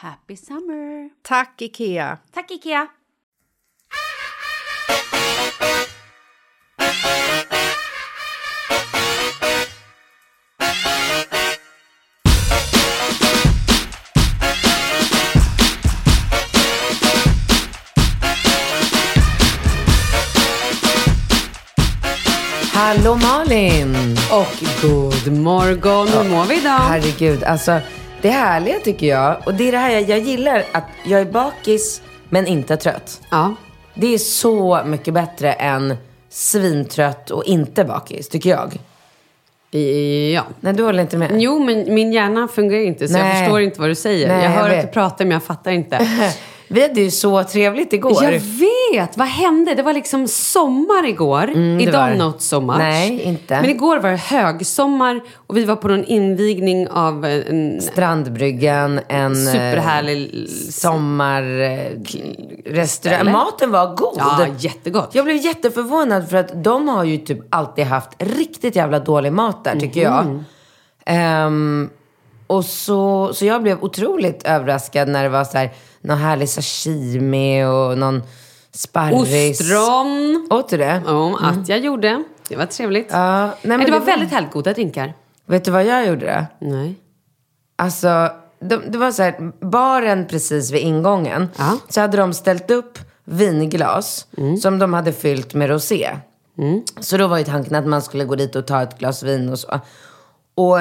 Happy summer! Tack, Ikea! Tack Ikea! Hallå Malin! Och god morgon, hur mår vi idag? Herregud, alltså det härliga tycker jag, och det är det här jag, jag gillar, att jag är bakis men inte trött. Ja. Det är så mycket bättre än svintrött och inte bakis, tycker jag. Ja. Nej, du håller inte med? Jo, men min hjärna fungerar inte så jag Nej. förstår inte vad du säger. Nej, jag hör jag att du pratar men jag fattar inte. Vi hade ju så trevligt igår. Jag vet! Vad hände? Det var liksom sommar igår. Mm, Idag var not so much. Nej, inte. Men igår var det högsommar och vi var på någon invigning av en Strandbryggan, en eh, superhärlig... sommarrestaurang. Maten var god. Ja, jättegott. Jag blev jätteförvånad för att de har ju typ alltid haft riktigt jävla dålig mat där tycker jag. Mhm. Och så, så jag blev otroligt överraskad när det var så här, någon härlig sashimi och någon sparris. Ostron. Åt du det? Ja, att jag gjorde. Det var trevligt. Mm. Ja, nej, men men det var väldigt härligt goda drinkar. Vet du vad jag gjorde då? Nej. Alltså, de, det var så här, baren precis vid ingången. Ja. Så hade de ställt upp vinglas som de hade fyllt med rosé. Så då var ju tanken att man skulle gå dit och ta ett glas vin och så. Och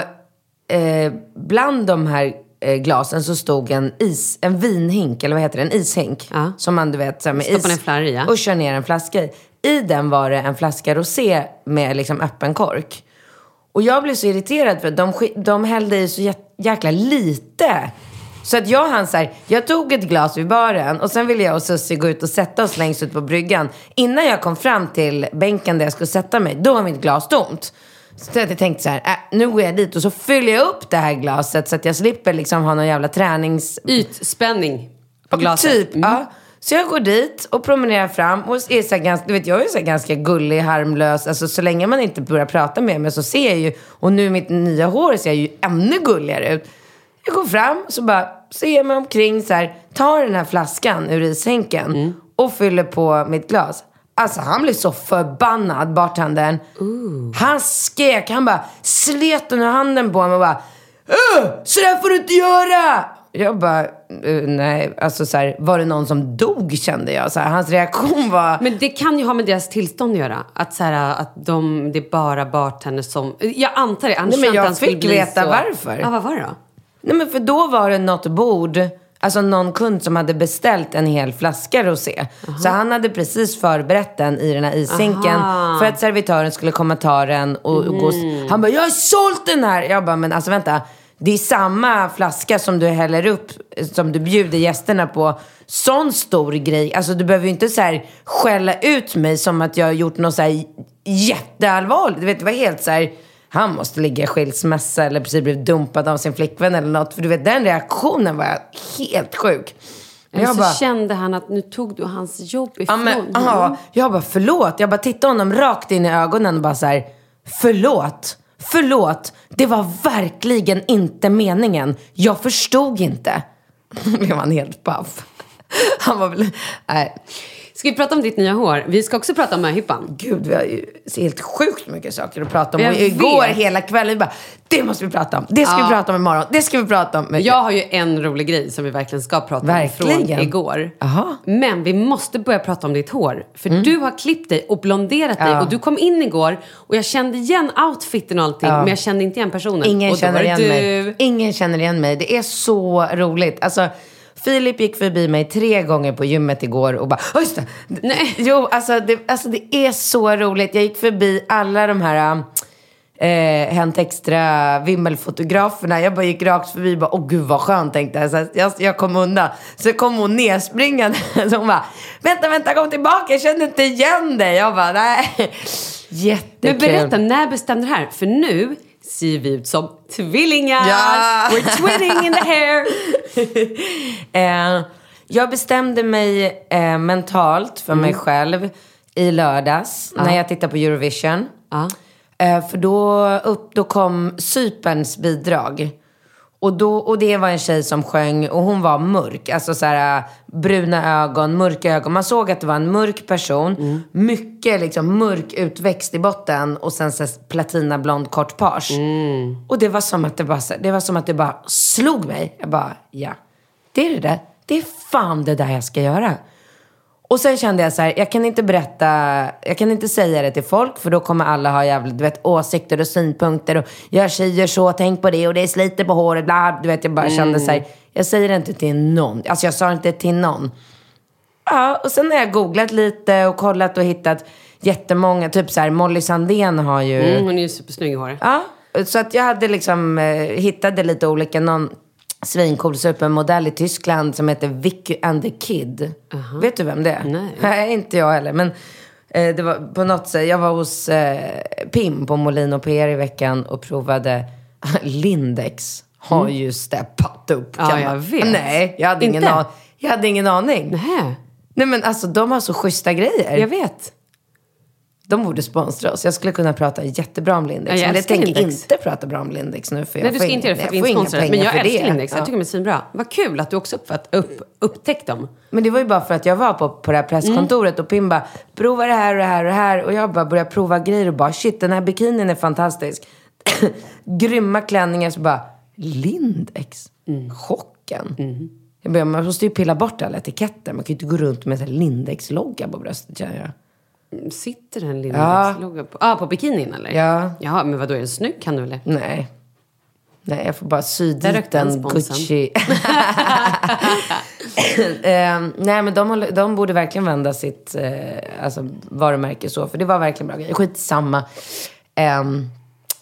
eh, bland de här eh, glasen så stod en, is, en vinhink, eller vad heter det, en ishink. Ja. Som man du vet, så här, med Stoppar is. ner flärr i, ja. Och kör ner en flaska i. I den var det en flaska rosé med liksom öppen kork. Och jag blev så irriterad för de, de hällde i så jä- jäkla lite Så att jag han så här, jag tog ett glas vid baren och sen ville jag och Susie gå ut och sätta oss längst ut på bryggan. Innan jag kom fram till bänken där jag skulle sätta mig, då var mitt glas tomt. Så jag tänkte så här, äh, nu går jag dit och så fyller jag upp det här glaset så att jag slipper liksom ha någon jävla tränings... Ytspänning på glaset. Typ, ja. Så jag går dit och promenerar fram och är så ganska, du vet jag är så ganska gullig, harmlös. Alltså så länge man inte börjar prata med mig så ser jag ju, och nu mitt nya hår ser jag ju ännu gulligare ut. Jag går fram så bara ser jag mig omkring så här, tar den här flaskan ur ishänken och fyller på mitt glas. Alltså han blev så förbannad, bartendern. Han skrek, han bara slet under handen på mig och bara "Öh, Så där får du inte göra! Jag bara, "Eh, nej, alltså så här, var det någon som dog kände jag. Så här, hans reaktion var, Men det kan ju ha med deras tillstånd att göra. Att, så här, att de, det är bara bartenders som... Jag antar det, annars Nej, men jag inte han fick veta så... varför. Ja, vad var det då? nej men för då var det något bord, alltså någon kund som hade beställt en hel flaska rosé. Så han hade precis förberett den i den här ishinken Aha. för att servitören skulle komma ta den och, och gå. Mm. Han bara, jag har sålt den här! Jag bara, men alltså vänta. Det är samma flaska som du häller upp, som du bjuder gästerna på. Sån stor grej. Alltså du behöver ju inte så här skälla ut mig som att jag har gjort något så här jätteallvarligt. Du vet, det var helt så här, han måste ligga i skilsmässa eller precis blivit dumpad av sin flickvän eller något. För du vet, den reaktionen var helt sjuk. Men Jag så bara, kände han att nu tog du hans jobb ja, ifrån men, honom. ja, jag bara förlåt. Jag bara tittade honom rakt in i ögonen och bara så här, förlåt. Förlåt, det var verkligen inte meningen. Jag förstod inte. Då blev han helt paff. Han var väl, nej. Ska vi prata om ditt nya hår? Vi ska också prata om möhippan. Gud, vi har ju helt sjukt mycket saker att prata om. Jag Och igår vet. hela kvällen, vi bara, det måste vi prata om. Det ska Ja. vi prata om imorgon. Det ska vi prata om. Jag har ju en rolig grej som vi verkligen ska prata Verkligen? om från igår. Jaha. Men vi måste börja prata om ditt hår. För du har klippt dig och blonderat dig. Mm. Ja. Och du kom in igår och jag kände igen outfiten och allting. Men jag kände inte igen personen. Ingen känner igen du. mig. Ingen känner igen mig. Det är så roligt. Alltså, Filip gick förbi mig tre gånger på gymmet igår och bara, "Ja, just det. Nej. Jo, alltså det, alltså det är så roligt. Jag gick förbi alla de här eh, Hänt Extra vimmelfotograferna. Jag bara gick rakt förbi och bara, åh gud vad skönt tänkte jag. Så jag, jag kom undan. Så kom hon nerspringande. Så hon bara, vänta, vänta, kom tillbaka. Jag kände inte igen dig. Jag bara, nej. Jättekul. Men berätta, när bestämde du det här? För nu ser vi ut som tvillingar. Ja. We're twinning in the hair. Eh, jag bestämde mig eh, mentalt för mig själv i lördags när jag tittade på Eurovision. Ja. Eh, för då, upp, då kom Cyperns bidrag. Och, då, och det var en tjej som sjöng och hon var mörk. Alltså så här, bruna ögon, mörka ögon. Man såg att det var en mörk person. Mycket liksom mörk utväxt i botten och sen så platinablond kort page. Och det var som att det bara, det var som att det bara slog mig. Jag bara, ja. Det är det där. Det är fan det där jag ska göra. Och sen kände jag så här, jag kan inte berätta, jag kan inte säga det till folk för då kommer alla ha jävligt, du vet, åsikter och synpunkter och gör tjejer så, tänk på det och det sliter på håret, bla, du vet, jag bara kände så här, jag säger det inte till någon, alltså jag sa det inte till någon. Ja, och sen har jag googlat lite och kollat och hittat jättemånga, typ så här, Molly Sandén har ju Mm, hon är ju supersnygg i håret. Ja, så att jag hade liksom, eh, hittade lite olika, någon svincool supermodell i Tyskland som heter Vicky and the Kid. Vet du vem det är? Nej. Nej, inte jag heller. Men eh, det var på något sätt, jag var hos eh, Pim på Molino PR i veckan och provade Lindex. Har ju steppat upp. Mm. Ja, jag man- vet. Nej, jag hade, ingen, Inte? an- jag hade ingen aning. Nähä, Nej men alltså de har så schyssta grejer. jag vet. De borde sponsra oss. Jag skulle kunna prata jättebra om Lindex. Ja, men jag tänker inte prata bra om Lindex nu. För jag Nej, du ska inte göra det för att vi inte sponsrar. Men jag älskar det. Lindex. Ja. Jag tycker de är svinbra. Vad kul att du också uppfatt, upp, upptäckt dem. Men det var ju bara för att jag var på, på det här presskontoret och Pim bara, prova det här och det här och det här. Och jag bara började prova grejer och bara, shit den här bikinin är fantastisk. Grymma klänningar. Så bara, Lindex? Chocken. Jag bara, man måste ju pilla bort alla etiketter. Man kan ju inte gå runt med en Lindex-logga på bröstet känner jag. Sitter det en Lindex-logga på? Ah, på bikinin eller? Ja. Ja, men vadå, är den snygg kan du väl? Nej. Nej, jag får bara sy dit rökte han en sponsorn. Gucci. Ehm, nej, men de, håller, de borde verkligen vända sitt eh, alltså, varumärke så. För det var verkligen bra grejer. Skitsamma. Um,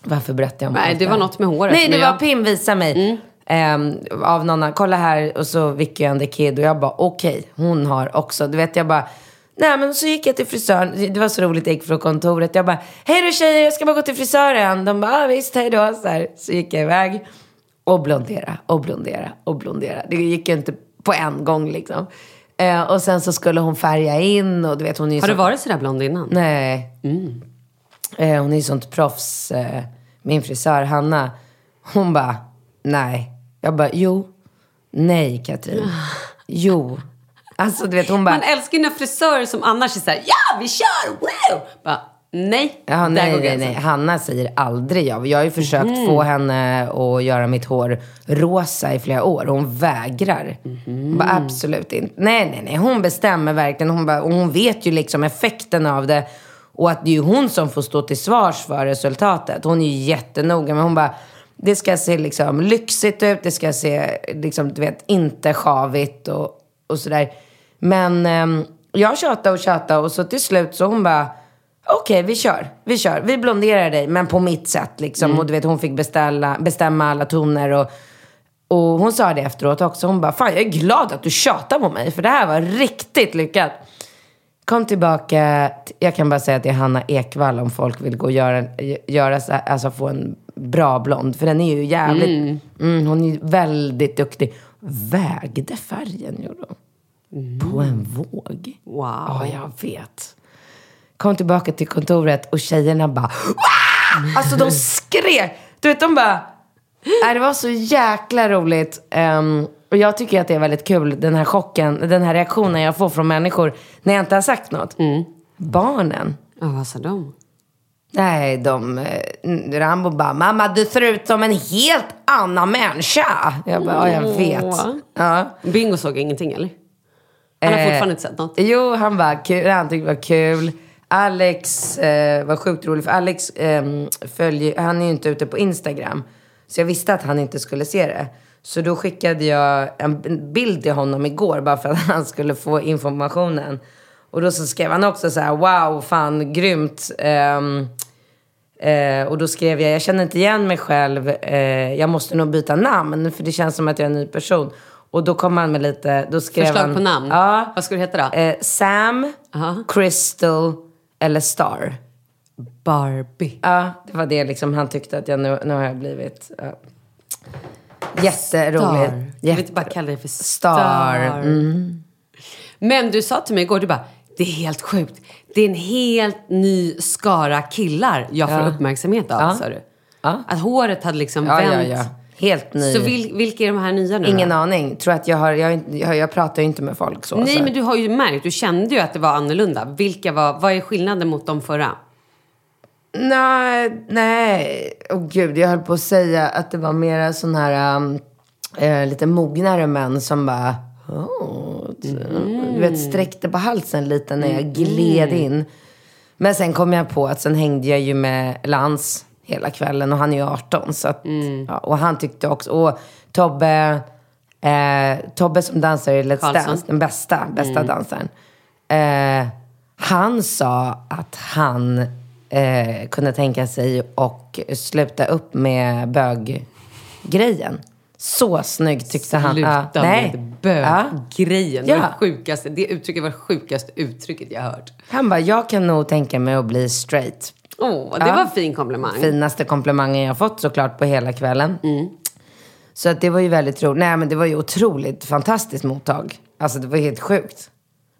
varför berättar jag om Nej, allt det var något med håret, Nej, det var jag- Pim visa mig. ehm, av någon annan. Kolla här och så Vicky and the Kid. Och jag bara okej, hon har också. Du vet jag bara. Nej men så gick jag till frisören. Det var så roligt, jag gick från kontoret. Jag bara, hej då tjejer, jag ska bara gå till frisören. De bara, ah, visst, hej då. Så, här. så gick jag iväg. Och blondera, och blondera, och blondera. Det gick ju inte på en gång liksom. Eh, och sen så skulle hon färga in och du vet hon är ju Har du så- varit sådär blond innan? Nej. Eh, hon är ju sånt proffs. Eh, min frisör Hanna. Hon bara, nej. Jag bara, jo. Nej Katrin. Jo. Alltså du vet hon bara. Man älskar ju när frisörer som annars är såhär, ja vi kör, wow! Bara, nej, Ja, där nej, går nej, gränsen. nej. Hanna säger aldrig ja. Jag har ju försökt få henne att göra mitt hår rosa i flera år. Hon vägrar. Hon bara, absolut inte. Nej, nej, nej. Hon bestämmer verkligen. Hon, bara, och hon vet ju liksom effekten av det. Och att det är ju hon som får stå till svars för resultatet. Hon är ju jättenoga. Men hon bara, det ska se liksom lyxigt ut. Det ska se liksom, du vet, inte sjavigt och, och sådär. Men ehm, jag tjatade och tjatade och så till slut så hon bara, okej vi kör, vi kör. Vi blonderar dig men på mitt sätt liksom. Och du vet hon fick beställa, bestämma alla toner och, och hon sa det efteråt också. Hon bara, fan jag är glad att du tjatar på mig för det här var riktigt lyckat. Kom tillbaka, jag kan bara säga att det är Hanna Ekvall om folk vill gå och göra, göra alltså få en bra blond. För den är ju jävligt, mm, hon är ju väldigt duktig. Vägde färgen gjorde hon. På en våg. Wow. Ja, jag vet. Kom tillbaka till kontoret och tjejerna bara Wah! Alltså de skrek. Du vet, de bara... Nej, det var så jäkla roligt. Ehm, och jag tycker att det är väldigt kul, den här chocken, den här reaktionen jag får från människor när jag inte har sagt något. Barnen. Ja, vad sa de? Nej, de... eh, Rambo bara, mamma du ser ut som en helt annan människa. Jag bara, ja jag vet. Ja. Bingo såg ingenting eller? Han har Eh, fortfarande inte sett något. Jo, han var kul. Han tyckte det var kul. Alex eh, var sjukt rolig. För Alex ehm, följer, han är ju inte ute på Instagram. Så jag visste att han inte skulle se det. Så då skickade jag en bild till honom igår bara för att han skulle få informationen. Och då så skrev han också så här, wow, fan grymt. Ehm, Eh, och då skrev jag, jag känner inte igen mig själv. Eh, jag måste nog byta namn för det känns som att jag är en ny person. Och då kom han med lite, då skrev Förslag han, på namn? Ja. Vad ska du heta då? Eh, Sam, Aha. Crystal eller Star. Barbie. Ja, det var det liksom han tyckte att jag nu, nu har jag blivit. Ja. Jätteroligt. Kan vi Jätte- inte bara kalla det för Star. Star? Mm. Men du sa till mig igår, du bara, det är helt sjukt. Det är en helt ny skara killar jag får Ja. uppmärksamhet av, Ja. sa du. Ja. Att håret hade liksom vänt. Helt ny. Så vil, vilka är de här nya nu Ingen då? aning. Tror att jag har, jag, jag, jag pratar ju inte med folk så. Nej, så. men du har ju märkt, du kände ju att det var annorlunda. Vilka var, vad är skillnaden mot de förra? Nej, nej. Åh gud, jag höll på att säga att det var mera sån här eh, lite mognare män som bara, oh, du vet, sträckte på halsen lite när jag gled in. Men sen kom jag på att sen hängde jag ju med Lans hela kvällen och han är ju 18. Så att, ja, och han tyckte också, och Tobbe, eh, Tobbe som dansar i Let's Karlsson. Dance, den bästa, bästa dansaren. Eh, han sa att han eh, kunde tänka sig och sluta upp med böggrejen. Så snygg tyckte han. Sluta Ja, nej. med böggrejen. Ja. det, sjukaste, det uttrycket var det sjukaste uttrycket jag hört. Han bara, jag kan nog tänka mig att bli straight. Åh, det Ja. var en fin komplimang. Finaste komplimangen jag fått såklart på hela kvällen. Så att det var ju väldigt roligt. Nej men det var ju otroligt fantastiskt mottag. Alltså det var helt sjukt.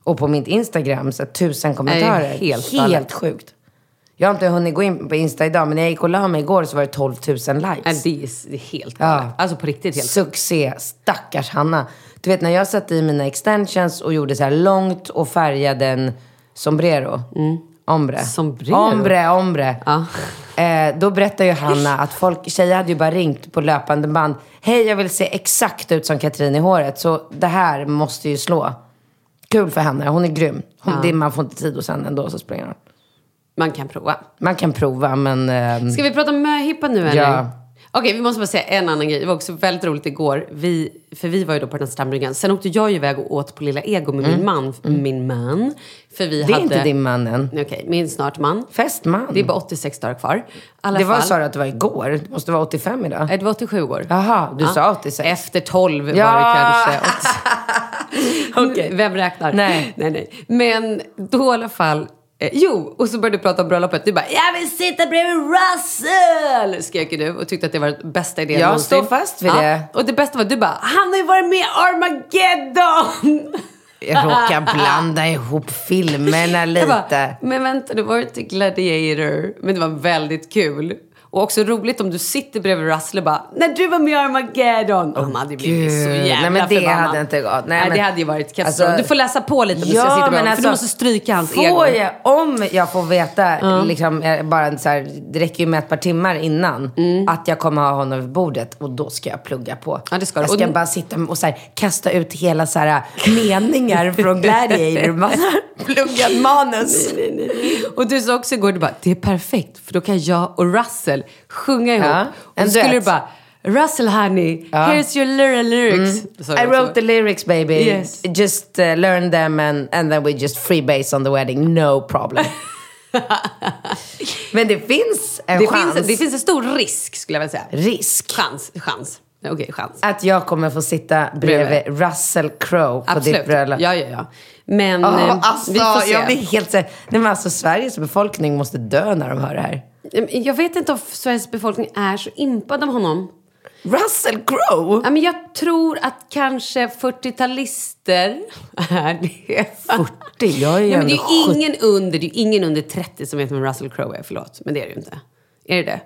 Och på mitt Instagram så tusen kommentarer. helt helt galet. sjukt. Jag har inte hunnit gå in på Insta idag men när jag gick och la mig igår så var det 12 000 likes. Nej, det, är, det är helt Ja. Alltså på riktigt helt Succé, stackars Hanna. Du vet när jag satte i mina extensions och gjorde så här långt och färgade en sombrero. Ombre. Sombrero? Ombre, ombre. Ja. Eh, då berättade ju Hanna att folk, tjejer hade ju bara ringt på löpande band. Hej, jag vill se exakt ut som Katrin i håret. Så det här måste ju slå. Kul för henne, hon är grym. Hon, det, man får inte tid hos henne ändå, så springer hon. Man kan prova. Man kan prova, men... ehm, Ska vi prata möhippa nu eller? Ja. Okej, vi måste bara säga en annan grej. Det var också väldigt roligt igår. Vi, för vi var ju då på den här stambryggan. Sen åkte jag ju iväg och åt på Lilla Ego med min man. Min man. För vi Mm. Det är hade... inte din man än. Okej, min snart man. Festman. Det är bara 86 dagar kvar. Alla Det var, fall. sa du att det var igår? Det måste vara 85 idag. Nej, det var 87 år. Jaha, du sa 86. Efter 12 var Ja. det kanske. Okej. Vem räknar? Nej. nej, nej. Men då i alla fall. Eh, jo, och så började du prata om bröllopet. Du bara, jag vill sitta bredvid Russell! Skrek du och tyckte att det var den bästa idén Jag någonsin. står fast vid det. Och det bästa var att du bara, han har ju varit med i Armageddon! Jag råkar blanda ihop filmerna Jag lite. bara, men vänta, det var inte Gladiator. Men det var väldigt kul. Och också roligt om du sitter bredvid Russell och bara, när du var med i Armageddon. Och han hade blivit så jävla Nej, men det förbannad. hade inte gått. Nej, Nej, men- det hade ju varit katastrof. Alltså- du får läsa på lite om du ska sitta bredvid honom, för du måste stryka hans får ego. Jag, om jag får veta, liksom, eh, bara så här, det räcker ju med ett par timmar innan, att jag kommer ha honom vid bordet och då ska jag plugga på. Ja, det ska du. jag ska Och- bara sitta och så här, kasta ut hela så här, meningar från Gladiator. Man har pluggat manus. Och du sa också igår, du bara, det är perfekt för då kan jag och Russell sjunga ihop. Ja, och så skulle du bara, Russell honey, Ja. here's your lyrics. Du I wrote the lyrics baby. Yes. Just uh, learn them and, and then we just freebase on the wedding. No problem. Men det finns en det, chans. finns, det finns en stor risk skulle jag vilja säga. risk. Chans, chans. Okej, chans. Att jag kommer få sitta bredvid Russell Crowe på Absolut. ditt bröllop. Ja, ja, ja. Men Oh, alltså, vi får se. jag blir helt så... Nej, men alltså, Sveriges befolkning måste dö när de hör det här. Jag vet inte om Sveriges befolkning är så impad av honom. Russell Crowe? Ja, men jag tror att kanske 40-talister är det. 40? Jag är ju ja, men det är ju 70. ingen under, det är ingen under 30 som vet vem Russell Crowe är. Förlåt, men det är det ju inte. Är det det?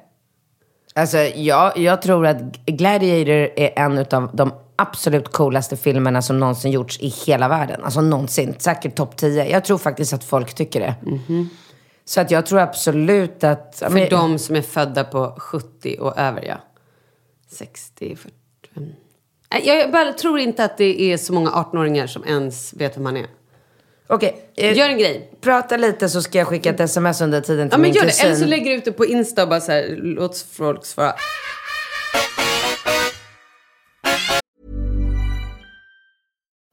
Alltså, jag, jag tror att Gladiator är en av de absolut coolaste filmerna som någonsin gjorts i hela världen. Alltså någonsin. Säkert topp 10. Jag tror faktiskt att folk tycker det. Så att jag tror absolut att... ja, För men- de som är födda på 70 och över, ja. 60, 40... Nej, Jag bara tror inte att det är så många 18-åringar som ens vet vem han är. Okej, eh, Gör en grej. prata lite så ska jag skicka ett sms under tiden till Ja, men min gör det. kusin. Eller så lägger du ut det på Insta och bara så här, låt folk svara.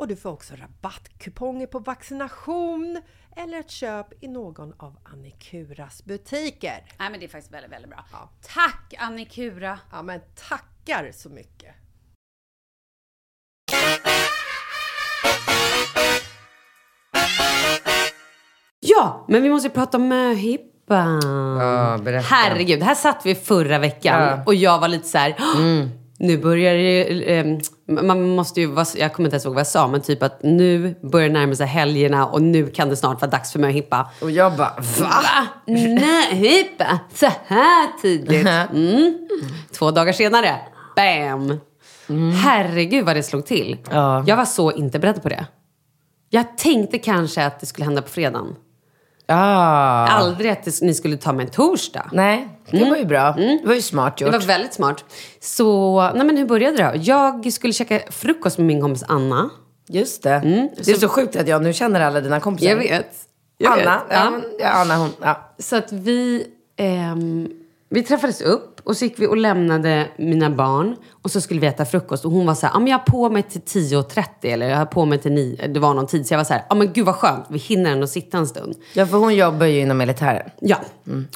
och du får också rabattkuponger på vaccination eller ett köp i någon av Annikuras butiker. Nej men det är faktiskt väldigt, väldigt bra. Tack Annikura! Ja, men tackar så mycket! Ja, men vi måste prata om möhippan. Ja, berätta. Herregud, här satt vi förra veckan Ja. och jag var lite så här. Nu börjar det eh, Man måste ju vara, jag kommer inte ens ihåg vad jag sa, men typ att nu börjar det närma sig helgerna och nu kan det snart vara dags för möhippa. Och jag bara, va? Va? Möhippa? Så här tidigt? Mm. Två dagar senare, bam! Herregud vad det slog till. Ja. Jag var så inte beredd på det. Jag tänkte kanske att det skulle hända på fredagen. Ja. Aldrig att det, ni skulle ta med en torsdag. Nej, det var ju bra. Det var ju smart gjort. Det var väldigt smart. Så, nej men hur började det då? Jag skulle käka frukost med min kompis Anna. Just det. Det är så sjukt att jag nu känner alla dina kompisar. Jag vet. Jag Anna. vet. Ja. Ja, Anna hon. Ja. Så att vi, ehm, vi träffades upp och så gick vi och lämnade mina barn. Och så skulle vi äta frukost och hon var så här, ja men jag har på mig till 10.30 eller jag har på mig till 9. Det var någon tid. Så jag var så här, ja men gud vad skönt, vi hinner ändå sitta en stund. ja, för hon jobbar ju inom militären. Ja.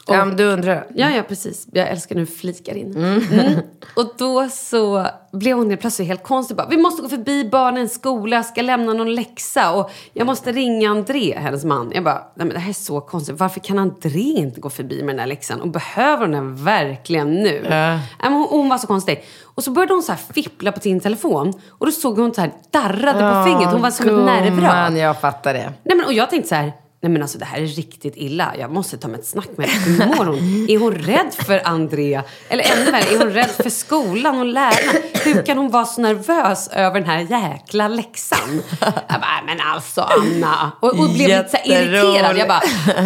Och, Ja, men du undrar. Ja, ja, precis. Jag älskar när du flikar in. Mm. Och då så blev hon helt plötsligt helt konstig. Bara, vi måste gå förbi barnens skola, jag ska lämna någon läxa och jag måste ringa André, hennes man. Jag bara, nej men det här är så konstigt. Varför kan André inte gå förbi med den här läxan? Och behöver hon den verkligen nu? Men hon, hon var så konstig. Och så började hon så här fippla på sin telefon. Och då såg hon så här darrade på fingret. Hon var som ett. Gumman, jag fattar det. Nej, men, och jag tänkte så här, nej men alltså det här är riktigt illa. Jag måste ta med ett snack med henne. Hur mår hon? Är hon rädd för Andrea? Eller ännu värre, är hon rädd för skolan och lärarna? Hur kan hon vara så nervös över den här jäkla läxan? Jag bara, men alltså Anna. Och, och blev lite så irriterad. Jag bara,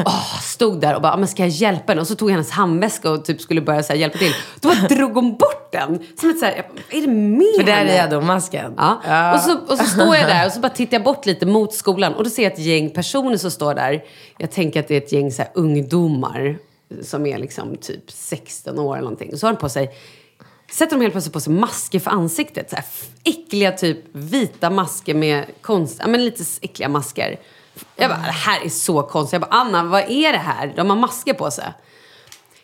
åh, stod där och bara, men ska jag hjälpa henne? Och så tog jag hennes handväska och typ skulle börja så här, hjälpa till. Då bara drog hon bort den. Som ett så här, jag är det med För där henne? är Adomasken. Ja. Och, så, och så står jag där och så bara tittar jag bort lite mot skolan och då ser jag ett gäng personer som står där. Jag tänker att det är ett gäng så här, ungdomar som är liksom typ 16 år eller någonting. Och så har de på sig Sätter de helt plötsligt på sig masker för ansiktet. Så här, äckliga typ vita masker med konst, ja, men lite äckliga masker. Jag bara, det här är så konstigt. Jag bara, Anna vad är det här? De har masker på sig.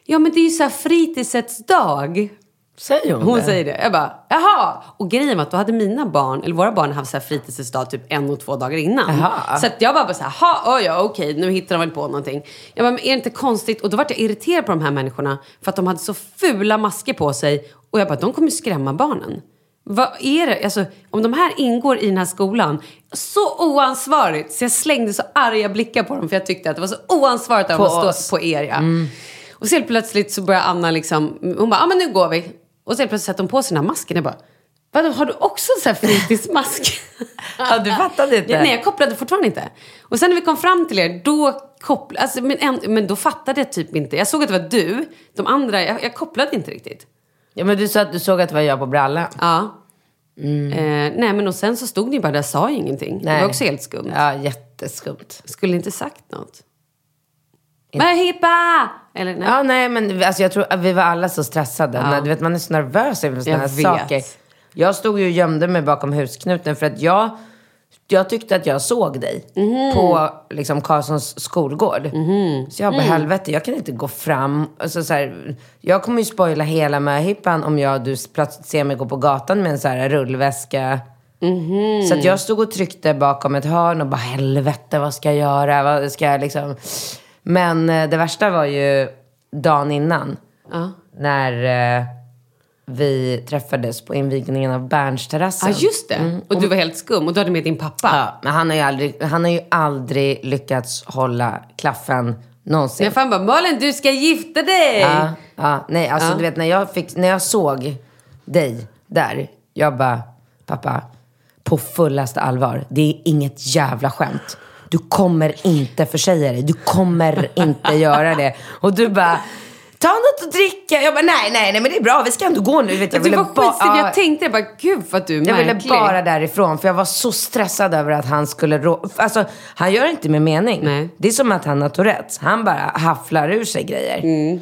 Ja men det är ju så här fritidshets dag. Säger hon, Hon det? säger det. Jag bara, jaha. Och grejen var att då hade mina barn, eller våra barn haft så här fritidsdag typ en och två dagar innan. Jaha. Så att jag var bara så här, ha, oj, ja, okej, nu hittar de väl på någonting. Jag bara, men är det inte konstigt? Och då var jag irriterad på de här människorna för att de hade så fula masker på sig. Och jag bara, de kommer skrämma barnen. Vad är det? Alltså, om de här ingår i den här skolan, så oansvarigt. Så jag slängde så arga blickar på dem för jag tyckte att det var så oansvarigt av dem att oss. stå på er. Ja. Och så helt plötsligt så börjar Anna liksom, hon bara, ja men nu går vi. Och så helt plötsligt sätter hon på sig den här masken. Jag bara, vadå har du också en sån här fritidsmask? Ja, du fattade inte? Nej, jag kopplade fortfarande inte. Och sen när vi kom fram till er, då kopplade, alltså, men, en, men då fattade jag typ inte. Jag såg att det var du, de andra, jag, jag kopplade inte riktigt. Ja, men du sa att du såg att det var jag på brallan. Ja. Eh, nej men och sen så stod ni bara där och sa ingenting. Det Nej. var också helt skumt. Ja, jätteskumt. Skulle inte sagt något. Möhippa! Eller nej. Ja, nej, men alltså, jag tror att vi var alla så stressade. Ja. Du vet, man är så nervös inför sådana här vet. saker. Jag stod ju och gömde mig bakom husknuten för att jag, jag tyckte att jag såg dig Mhm. på liksom, Karlssons skolgård. Så jag bara, Mm. helvete, jag kan inte gå fram. Alltså, så här, jag kommer ju spoila hela möhippan om jag du plötsligt ser mig gå på gatan med en så här rullväska. Mhm. Så jag stod och tryckte bakom ett hörn och bara, helvete, vad ska jag göra? Vad ska jag liksom... Men eh, det värsta var ju dagen innan. När eh, vi träffades på invigningen av Bernsterrassen. Ja, just det. Och du var helt skum och du hade med din pappa. Ja, men han har, ju aldrig, han har ju aldrig lyckats hålla klaffen någonsin. Jag fan bara, Malin du ska gifta dig! Ja, ja, nej, alltså Ja. du vet när jag, fick, när jag såg dig där, jag bara, pappa, på fullaste allvar, det är inget jävla skämt. Du kommer inte försäga dig, du kommer inte göra det. Och du bara, ta något att dricka. Jag bara, nej, nej, nej, men det är bra, vi ska ändå gå nu. Vet, jag Du ville var ba- skitstiv. ja, Jag tänkte jag bara, gud vad du är jag ville bara därifrån, för jag var så stressad över att han skulle rå... Alltså, han gör inte med mening. Nej. Det är som att han har Tourettes. Han bara hafflar ur sig grejer. Mm.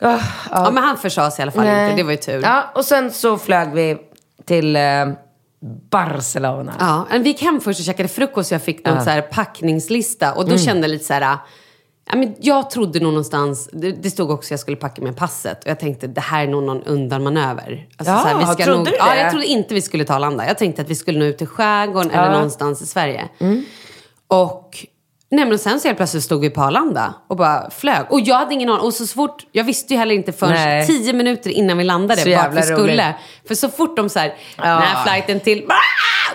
Ah, Ja, men han försade sig i alla fall Nej. inte. Det var ju tur. Ja, och sen så flög vi till eh, Barcelona. Ja, men vi gick hem först och käkade frukost och jag fick någon så här packningslista. Och då Mm. kände jag lite så här... Ja, men jag trodde nog någonstans, det, det stod också att jag skulle packa med passet. Och jag tänkte det här är nog någon undanmanöver. Alltså, Ja, så här, vi ska trodde nog, du Ja, det? jag trodde inte vi skulle ta Arlanda. Jag tänkte att vi skulle nå ut till skärgården eller någonstans i Sverige. Mm. Och nej, men sen så helt plötsligt stod vi på Arlanda och bara flög. Och jag hade ingen aning. Och så fort, jag visste ju heller inte förrän Nej. tio minuter innan vi landade Så vart vi skulle. roligt. För så fort de så här, Ja. den här flighten till...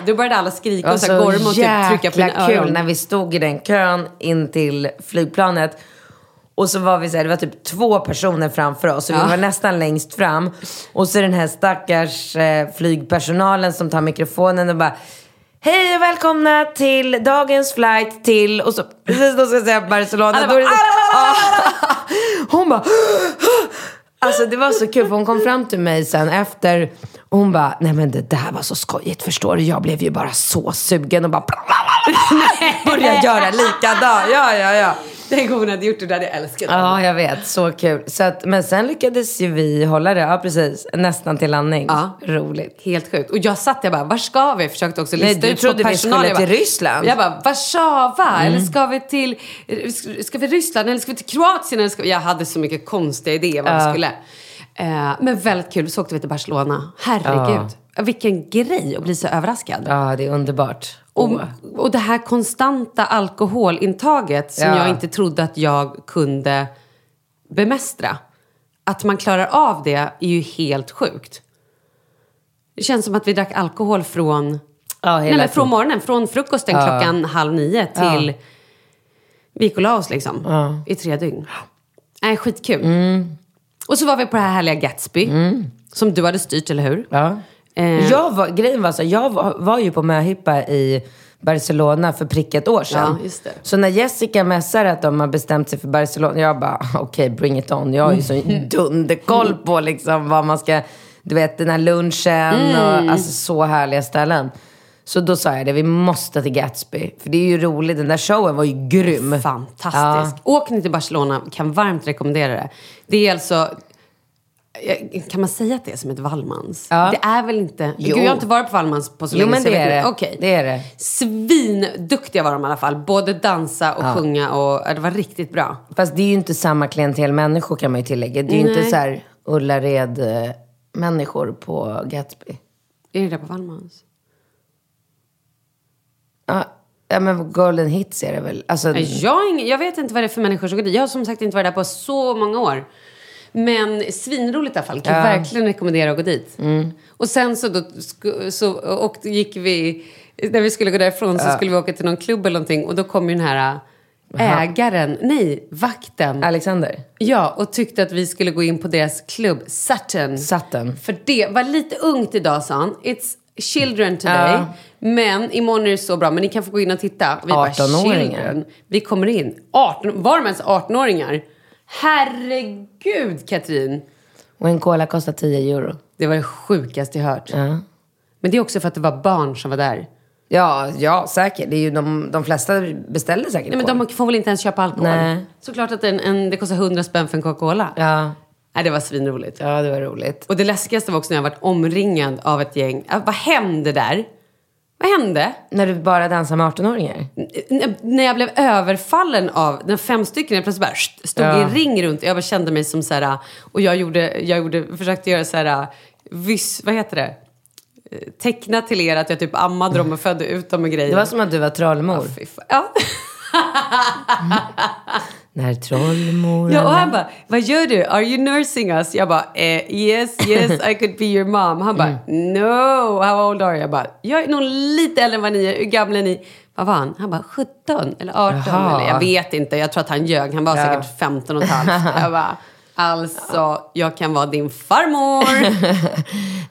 Då började alla skrika Det och så här gorma och typ trycka på mina kul öron. när vi stod i den kön in till flygplanet. Och så var vi så här, det var typ två personer framför oss. Och vi Ja. var nästan längst fram. Och så den här stackars eh, flygpersonalen som tar mikrofonen och bara Hej och välkomna till dagens flight till... Och så precis då ska jag säga Barcelona. Alla då är det, bara, Ja. Hon bara... Alltså det var så kul för hon kom fram till mig sen efter och hon bara, nej men det där var så skojigt förstår du. Jag blev ju bara så sugen och bara började göra likadant. Ja, ja, ja. Tänk om hon hade gjort det, det hade jag älskat. Ja, jag vet. Så kul. Så att, men sen lyckades ju vi hålla det, ja precis, nästan till landning. Ja. Roligt. Helt sjukt. Och jag satt där bara, var ska vi? Försökte också Nej, lista du ut trodde på vi personal. skulle Jag bara- till Ryssland. Jag bara, Warszawa? Eller ska vi till ska vi Ryssland? Eller ska vi till Kroatien? Eller ska... Jag hade så mycket konstiga idéer vad vi skulle. Eh, men väldigt kul. Så åkte vi till Barcelona. Herregud. Vilken grej att bli så överraskad. Ja, det är underbart. Och, och det här konstanta alkoholintaget som Ja. jag inte trodde att jag kunde bemästra. Att man klarar av det är ju helt sjukt. Det känns som att vi drack alkohol från, Ja, nej, men från morgonen. Från frukosten klockan halv nio till vi gick och la oss liksom. I tre dygn. Nej, skitkul. Mm. Och så var vi på det här härliga Gatsby. Som du hade styrt, eller hur? Ja. Eh. Jag var, grejen var så, jag var, var ju på möhippa i Barcelona för prick ett år sedan. Ja, just det. Så när Jessica messar att de har bestämt sig för Barcelona, jag bara okej, bring it on. Jag har ju så Mm. dunderkoll på liksom vad man ska, du vet den här lunchen Mm. och alltså så härliga ställen. Så då sa jag det, vi måste till Gatsby. För det är ju roligt, den där showen var ju grym. Fantastisk. Åk ni till Barcelona, kan varmt rekommendera det. Det är alltså... eh, Kan man säga att det är som ett Wallmans? Ja. Det är väl inte... Jo. Gud, jag har inte varit på Wallmans på så Jo, länge men så jag det är det. Okej. Det är det. Svinduktiga var de i alla fall. Både dansa och sjunga och ja, det var riktigt bra. Fast det är ju inte samma klientel människor kan man ju tillägga. Det är ju inte så här Ullared-människor på Gatsby. Är det där på Wallmans? Ja, ja, men Golden Hits är det väl? Alltså, Jag, jag vet inte vad det är för människor som går dit. Jag har som sagt inte varit där på så många år. Men svinroligt i alla fall. Kan Ja. verkligen rekommendera att gå dit. Och sen så, då, så och då gick vi, när vi skulle gå därifrån så skulle vi åka till någon klubb eller någonting. Och då kom ju den här äh, ägaren, nej, vakten. Alexander? Ja, och tyckte att vi skulle gå in på deras klubb, Saturn. Saturn. För det var lite ungt idag, sa han. It's children today. Ja. Men imorgon är det så bra. Men ni kan få gå in och titta. Och Vi bara, 18-åringar. "Children?" Vi kommer in. 18, var de ens 18-åringar? Herregud, Katrin. Och en cola kostar 10 euro. Det var det sjukaste jag hört. Men det är också för att det var barn som var där. Ja, ja säkert. Det är ju de, de flesta beställer säkert Nej, men de får väl inte ens köpa alkohol? Nej. Såklart att en, en, det kostar 100 spänn för en Coca-Cola. Ja. Nej, det var svinroligt. ja, det var roligt. Och det läskigaste var också när jag varit omringad av ett gäng. Vad hände där? Vad hände? När du bara dansar med 18-åringar? N- när jag blev överfallen av när fem stycken jag plötsligt bara st- stod Ja. i en ring runt. Jag bara kände mig som så här, och jag gjorde, jag gjorde, försökte göra så här, vis, vad heter det? Teckna till er att jag typ ammade dem och födde ut dem och grejer. Det var som att du var trollmor. Fan. Ja. När trollmor... ja, och han bara, vad gör du? Are you nursing us? Jag bara, eh, yes, yes, I could be your mom. Han bara, no, how old are you? Jag bara, jag är nog lite äldre än vad ni är. Hur gamla är ni? Vad var han? Han bara, 17 eller 18 Jaha. eller jag vet inte. Jag tror att han ljög. Han var Ja. säkert 15 och ett halvt. Jag bara, alltså, jag kan vara din farmor.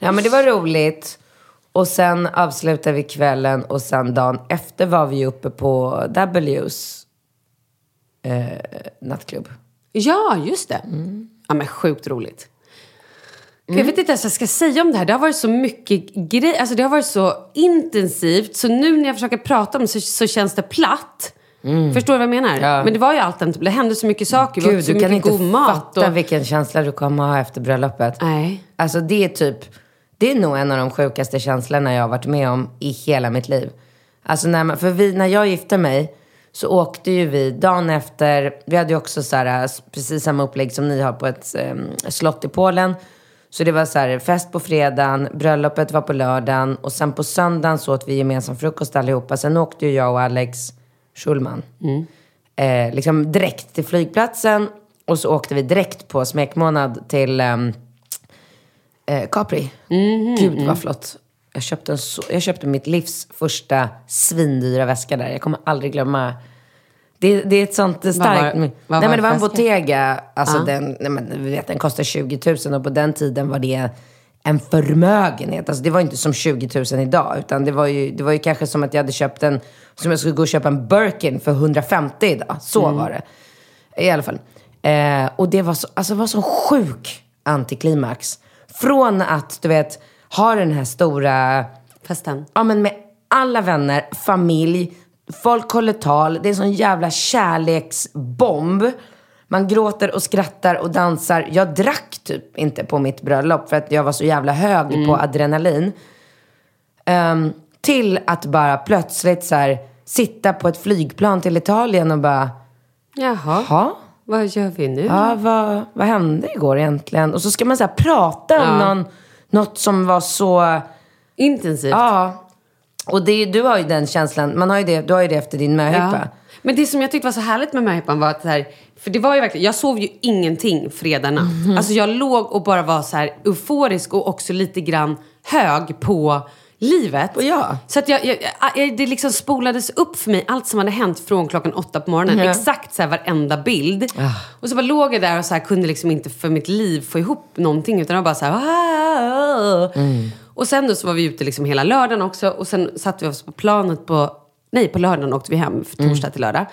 Ja, men det var roligt. Och sen avslutade vi kvällen och sen dagen efter var vi uppe på W's eh, nattklubb. Ja, just det. Ja, men sjukt roligt. För Jag vet inte ens vad jag ska säga om det här. Det har varit så mycket grejer. Alltså det har varit så intensivt. Så nu när jag försöker prata om det så, så känns det platt. Förstår du vad jag menar? Ja. Men det var ju allt. Det hände så mycket saker. Gud, så du kan inte fatta Och... vilken känsla du kommer ha efter bröllopet. Nej. Alltså det är typ, det är nog en av de sjukaste känslorna jag har varit med om i hela mitt liv. Alltså när, man, för vi, när jag gifte mig så åkte ju vi dagen efter, vi hade ju också så här, precis samma upplägg som ni har på ett um, slott i Polen. Så det var så här, fest på fredagen, bröllopet var på lördagen och sen på söndagen så åt vi gemensam frukost allihopa. Sen åkte ju jag och Alex Schulman eh, liksom direkt till flygplatsen och så åkte vi direkt på smekmånad till ehm, eh, Capri. Gud vad flott. Jag köpte, en så, jag köpte mitt livs första svindyra väska där. Jag kommer aldrig glömma. Det, det är ett sånt starkt... var- vad nej var men det var en? Bottega. Alltså den, nej men, vet, den kostar 20 000 och på den tiden var det en förmögenhet. Alltså det var inte som 20 000 idag. Utan det var, ju, det var ju kanske som att jag hade köpt en... Som jag skulle gå och köpa en Birkin för 150 idag. Så Mm. var det. I alla fall. Eh, och det var så, alltså det var så sjuk antiklimax. Från att, du vet, ha den här stora... Festen. Ja, men med alla vänner, familj, folk håller tal. Det är en sån jävla kärleksbomb. Man gråter och skrattar och dansar. Jag drack typ inte på mitt bröllop för att jag var så jävla hög på adrenalin. Ehm, till att bara plötsligt så här, sitta på ett flygplan till Italien och bara, Jaha. ja, Vad gör vi nu? ja vad, vad hände igår egentligen? Och så ska man så här, prata om någon, något som var så... Intensivt. Ja. Och det, du har ju den känslan, man har ju det, du har ju det efter din möhippa. Men det som jag tyckte var så härligt med möhippan var att så här, för det var ju verkligen, jag sov ju ingenting fredag natt. Mhm. Alltså jag låg och bara var så här euforisk och också lite grann hög på livet. Ja. Så att jag, jag, jag, det liksom spolades upp för mig allt som hade hänt från klockan åtta på morgonen. Ja. Exakt så här varenda bild. Ah. Och så bara låg jag där och så här, kunde liksom inte för mitt liv få ihop någonting. Utan jag bara så här... "Ah." Mm. Och sen då så var vi ute liksom hela lördagen också. Och sen satte vi oss på planet på... Nej, på lördagen åkte vi hem. För torsdag Mm. till lördag.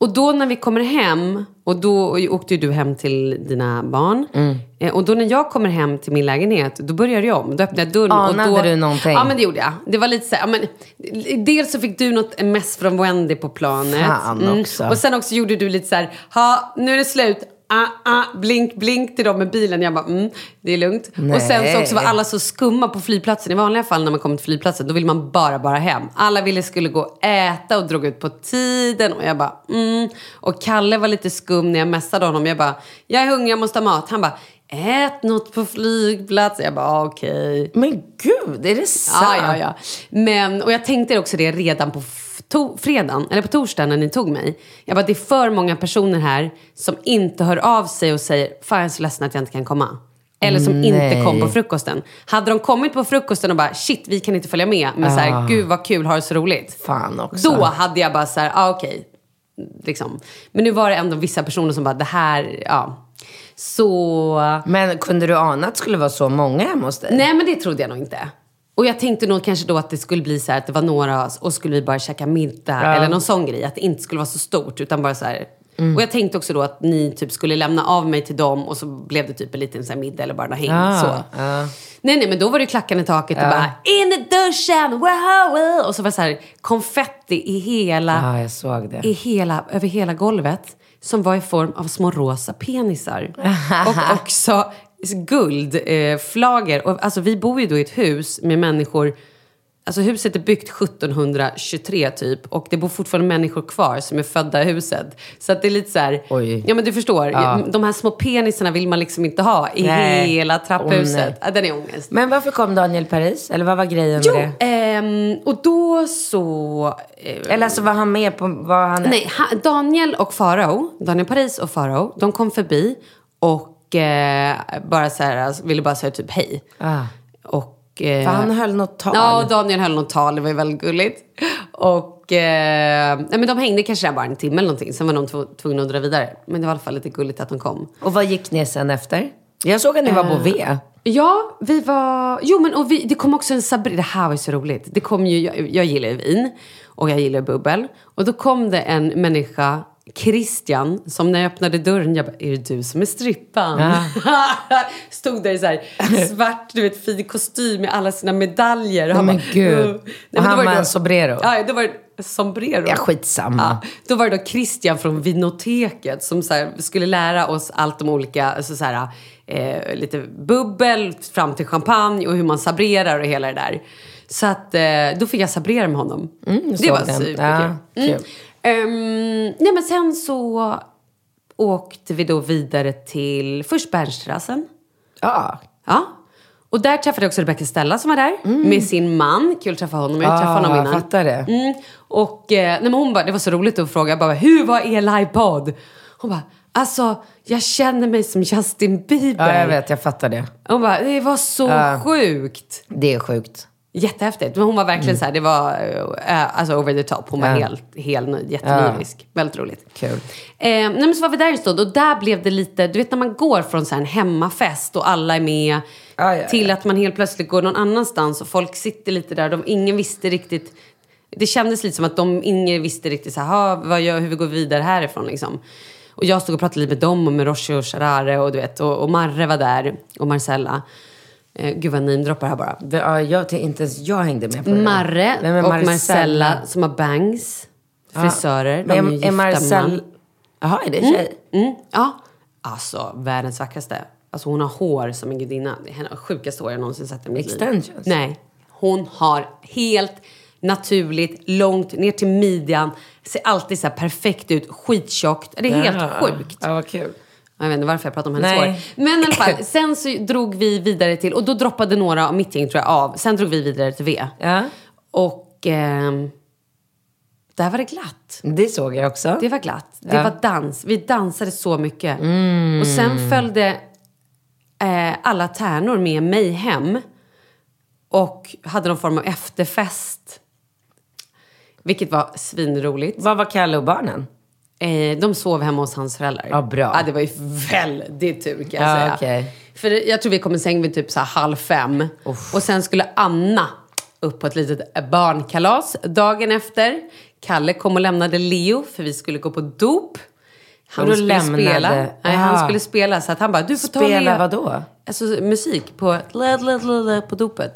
Och då när vi kommer hem, och då åkte ju du hem till dina barn. Mm. Eh, Och då när jag kommer hem till min lägenhet, då börjar jag om. Då öppnar jag dörren. Anade och då, du någonting? Ja, men det gjorde jag. Det var lite så här, ja, men, dels så fick du något mess från Wendy på planet. Mm. Fan också. Och sen också gjorde du lite så här, ha, nu är det slut. Ah, ah, blink, blink till dem med bilen. Jag bara, mm, det är lugnt. Och sen så också var alla så skumma på flygplatsen. I vanliga fall när man kommer till flygplatsen, då vill man bara, bara hem. Alla ville skulle gå och äta och drog ut på tiden. Och jag bara, mm. Och Kalle var lite skum när jag messade honom. Jag bara, jag är hungrig, jag måste ha mat. Han bara, ät något på flygplatsen. Jag bara, ah, okej. Men gud, är det sant? Ja, ja, ja. Men, och jag tänkte också det redan på to- fredagen, eller på torsdagen när ni tog mig. Jag bara, det är för många personer här som inte hör av sig och säger, fan jag är så ledsen att jag inte kan komma. Eller som inte Nej. kom på frukosten. Hade de kommit på frukosten och bara, shit vi kan inte följa med. Men så här, gud vad kul, har det så roligt. Fan också. Då hade jag bara så här, ah, okej. Liksom. Men nu var det ändå vissa personer som bara, det här, ja. Så... Men kunde du ana att det skulle vara så många hemma hos dig? Nej, men det trodde jag nog inte. Och jag tänkte nog kanske då att det skulle bli så här att det var några och skulle vi bara käka middag eller någon sån grej. Att det inte skulle vara så stort utan bara så här. Och jag tänkte också då att ni typ skulle lämna av mig till dem och så blev det typ en liten så här middag eller bara något häng. Ah, så. Nej, nej, men då var det klackan i taket och bara in i duschen, wow, wow. Och så var det så här konfetti i hela, Ja, jag såg det. i hela, över hela golvet. Som var i form av små rosa penisar. och också guldflager. Eh, alltså, vi bor ju då i ett hus med människor Alltså huset är byggt 1723 typ och det bor fortfarande människor kvar som är födda i huset. Så att det är lite så här, ja men du förstår, de här små penisarna vill man liksom inte ha i Nej. hela trapphuset. Ja, den är ångest. Men varför kom Daniel Paris? Eller vad var grejen Jo, med det? ehm, och då så... eh, Eller alltså var han med på vad han... Nej, ha, Daniel och Farao, Daniel Paris och Farao, de kom förbi och eh, bara så här, alltså, ville bara säga typ hej. Ah. Och, eh, För han höll något tal. Ja, Daniel höll något tal, det var ju väldigt gulligt. Och eh, nej, men de hängde kanske där bara en timme eller någonting, sen var de tv- tvungna att dra vidare. Men det var i alla fall lite gulligt att de kom. Och vad gick ni sen efter? Jag såg att ni var på V. Ja, vi var... Jo, men och vi, det kom också en Sabrina. Det här var ju så roligt. Det kom ju, jag, jag gillar ju vin och jag gillar bubbel. Och då kom det en människa, Christian, som när jag öppnade dörren, jag bara, är det du som är strippan? Stod där i så här svart, du vet, fin kostym med alla sina medaljer. men bara, gud. "Uh." Och han var det en sombrero. Ja, då var det sombrero. Ja, skitsamma. Ja, då var det då Christian från Vinoteket som så här, skulle lära oss allt om olika, alltså så här, eh, lite bubbel fram till champagne och hur man sabrerar och hela det där. Så att eh, då fick jag sabrera med honom. det såg var superkul. Ja, kul. Ehm, nej men sen så åkte vi då vidare till först Bernsterrassen. Ja. Ja. Och där träffade jag också Rebecca Stella som var där med sin man. Kul att träffa honom. Jag har träffat honom Ah, innan. fattar det. Mm. Och eh, nej, men hon bara, det var så roligt att fråga. Jag bara, hur var er livepodd? Hon bara, alltså jag känner mig som Justin Bieber. ja, jag vet. Jag fattar det. Hon bara, det var så Ja. sjukt. Det är sjukt. Jättehäftigt. Men hon var verkligen så här, det var uh, alltså over the top. Hon var Ja. helt, helt jättelyrisk. Väldigt roligt. Kul. Eh, nej, men så var vi där en stund och där blev det lite, du vet när man går från så här en hemmafest och alla är med Ja, ja, till att man helt plötsligt går någon annanstans och folk sitter lite där. De, ingen visste riktigt, det kändes lite som att de, ingen visste riktigt så här, "Ha, vad gör, hur vi går vidare härifrån liksom. Och jag stod och pratade lite med dem och med Roshi och Sharare och du vet, och, och Marre var där och Marcella. Eh, gud vad namedroppar här bara. Det, ja, jag, inte ens jag hängde med på det. Marre och Marcella? Marcella som har bangs, frisörer. Men de är ju är, gifta Marcel... Jaha, är det tjej? Mm, ja. Alltså, världens vackraste. Alltså hon har hår som en gudinna. Det är hennes sjukaste hår jag någonsin sett i mitt liv. Extensions? Nej. Hon har helt naturligt, långt ner till midjan. Ser alltid så perfekt ut, skittjockt. Det är helt sjukt. Ja, vad kul. Jag vet inte varför jag pratar om hennes Nej. hår. Men i alla fall, sen så drog vi vidare till, och då droppade några av mitt gäng tror jag av. Sen drog vi vidare till V. Ja, Och ehm, där var det glatt. det såg jag också. Det var glatt. Det Ja. var dans. Vi dansade så mycket. Mm. Och sen följde eh, alla tärnor med mig hem. Och hade någon form av efterfest. Vilket var svinroligt. Vad var Kalle och barnen? Eh, de sov hemma hos hans föräldrar. Ja, bra. Ja, det var ju väldigt tur kan jag Ja, säga. okej. För jag tror vi kom i säng vid typ så halv fem. Och sen skulle Anna upp på ett litet barnkalas dagen efter. Kalle kom och lämnade Leo för vi skulle gå på dop. Han skulle lämnade- spela. Nej, Ah. han skulle spela så att han bara, du får ta Spela Leo. vad då? Alltså musik på, på dopet.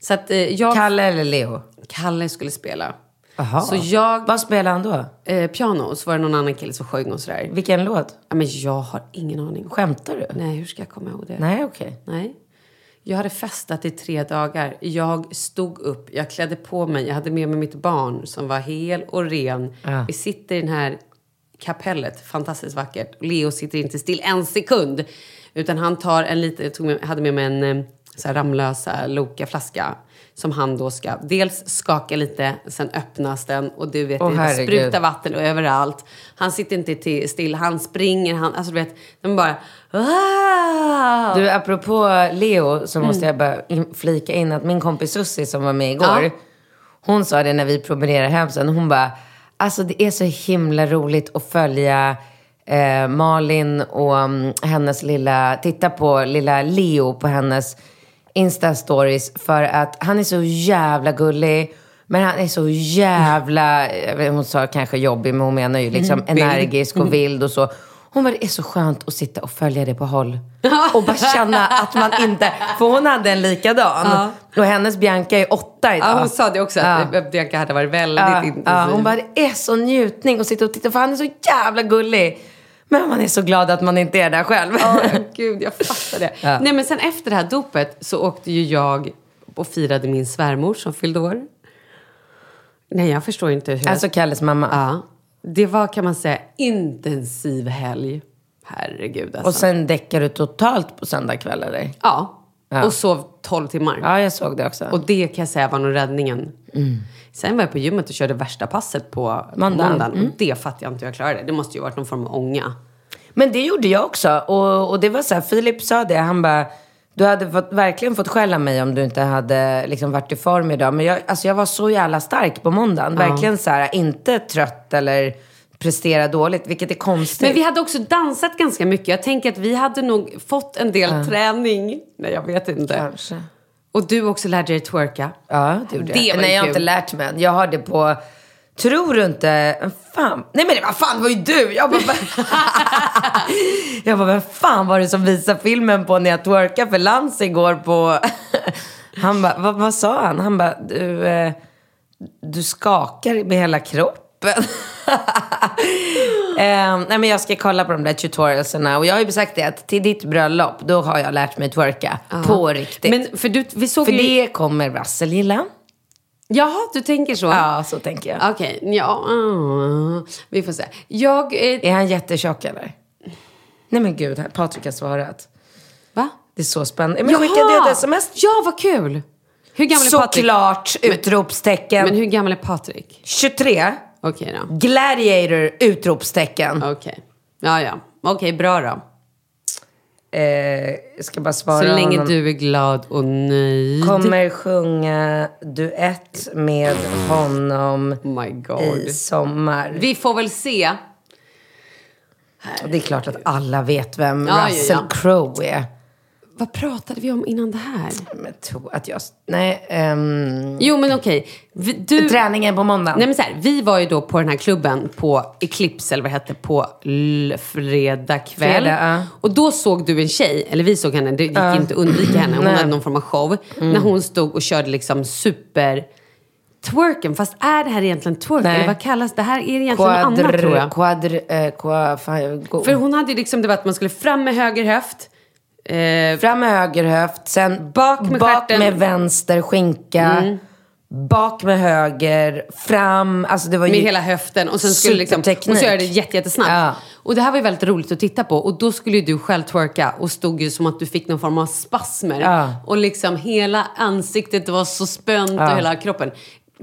Så att eh, jag, Kalle eller Leo? Kalle skulle spela. Jaha. Så jag, Vad spelade han då? eh, piano, och så var det någon annan kille som sjöng och sådär. Vilken låt? Ja, men jag har ingen aning. Skämtar du? Nej, hur ska jag komma ihåg det? Nej, okej. Nej. Jag hade festat i tre dagar. Jag stod upp, jag klädde på mig, jag hade med mig mitt barn som var hel och ren. Ja. Vi sitter i den här kapellet, fantastiskt vackert. Leo sitter inte still en sekund. Utan han tar en liten, jag tog med, hade med mig en eh, så här Ramlösa Loka-flaska. Som han då ska dels skaka lite, sen öppnas den och du vet, Åh, det sprutar vatten överallt. Han sitter inte till- still, han springer, han, alltså du vet, de bara... "Ah!" Du, apropå Leo så måste jag bara in, flika in att min kompis Sussi som var med igår, Ja. hon sa det när vi promenerade hem sen, hon bara, alltså det är så himla roligt att följa eh, Malin och mm, hennes lilla, titta på lilla Leo på hennes Insta-stories för att han är så jävla gullig. Men han är så jävla, vet, hon sa kanske jobbig, men hon menar ju liksom Mm, energisk och vild och så. Hon bara, det är så skönt att sitta och följa det på håll. Och bara känna att man inte, för hon hade en likadan. Och hennes Bianca är åtta idag. Ja, hon sa det också, att Ja. Bianca hade varit väldigt Ja, intensiv. ja, hon bara, det är så njutning att sitta och titta, för han är så jävla gullig. Men man är så glad att man inte är där själv. Ja, gud, jag fattar det. Ja. Nej, men sen efter det här dopet så åkte ju jag och firade min svärmor som fyllde år. Nej, jag förstår inte hur... Alltså Kalles mamma. ja, det var kan man säga intensiv helg. Herregud alltså. Och sen däckar du totalt på söndag kväll eller? ja. Ja. och sov 12 timmar. Ja, jag såg det också. Och det kan jag säga var nog räddningen. Sen var jag på gymmet och körde värsta passet på Måndagen. måndagen. Och det fattar jag inte hur jag klarade. Det måste ju varit någon form av ånga. Men det gjorde jag också. Och, och det var så här, Filip sa det, han bara, du hade fått, verkligen fått skälla mig om du inte hade liksom varit i form idag. Men jag, alltså jag var så jävla stark på måndagen. Verkligen så här, inte trött eller prestera dåligt, vilket är konstigt. Men vi hade också dansat ganska mycket. Jag tänker att vi hade nog fått en del träning. Nej, jag vet inte. Kanske. Och du också lärde dig twerka. Ja, det gjorde jag. Nej, jag har inte lärt mig än. Jag har det på... Tror du inte... Fan. Nej men vad fan det var ju du! Jag bara, jag bara, vem fan var det som visade filmen på när jag twerkade för Lans igår på... Han bara, vad, vad sa han? Han bara, du, eh, du skakar med hela kroppen. eh, nej men jag ska kolla på de där tutorialserna. Och jag har ju sagt det att till ditt bröllop, då har jag lärt mig twerka. På riktigt. Men för du, vi såg för ju... det kommer Russell gilla. Jaha, du tänker så? Ja, så tänker jag. Okej, ja. ah, vi får se. Jag... Eh, Är han jättetjock eller? Nej men gud, Patrik har svarat. va? Det är så spännande. Men skickade jag ett sms? Ja, vad kul! Hur gammal är Patrik? Såklart! Utropstecken. Men hur gammal är Patrik? 23. Okej då. Gladiator! Utropstecken. Okej. Ja, ja. Okej, bra då. Eh, jag ska bara svara Så länge honom. du är glad och nöjd. Kommer sjunga duett med honom Oh my god. i sommar. Vi får väl se. Det är klart att alla vet vem Ja, ja, Russell ja. Crowe är. Vad pratade vi om innan det här? Men tror att jag... Nej, ehm, Jo, men okej. Du... Träningen på måndag. Nej men så här, vi var ju då på den här klubben på Eclipse, eller vad det hette, på fredag kväll. Fredag, ja. Och då såg du en tjej, eller vi såg henne, det gick inte att undvika henne, hon. Mm. hade någon form av show. När hon stod och körde liksom super twerken. Fast är det här egentligen twerk? Nej. Eller vad kallas det? här? är egentligen något annat tror jag. Quadr, eh, qua, fan. För hon hade ju liksom, det var att man skulle fram med höger höft. Eh, Fram med höger höft, sen Bak med bak. Mm. med vänster skinka. Bak med höger, fram. Alltså det var ju med hela höften och sen skulle liksom, och så gör det jätte, jättesnabbt. Ja. Och det här var ju väldigt roligt att titta på och då skulle ju du själv twerka och stod ju som att du fick någon form av spasmer. Ja. Och liksom hela ansiktet var så spänt och hela kroppen.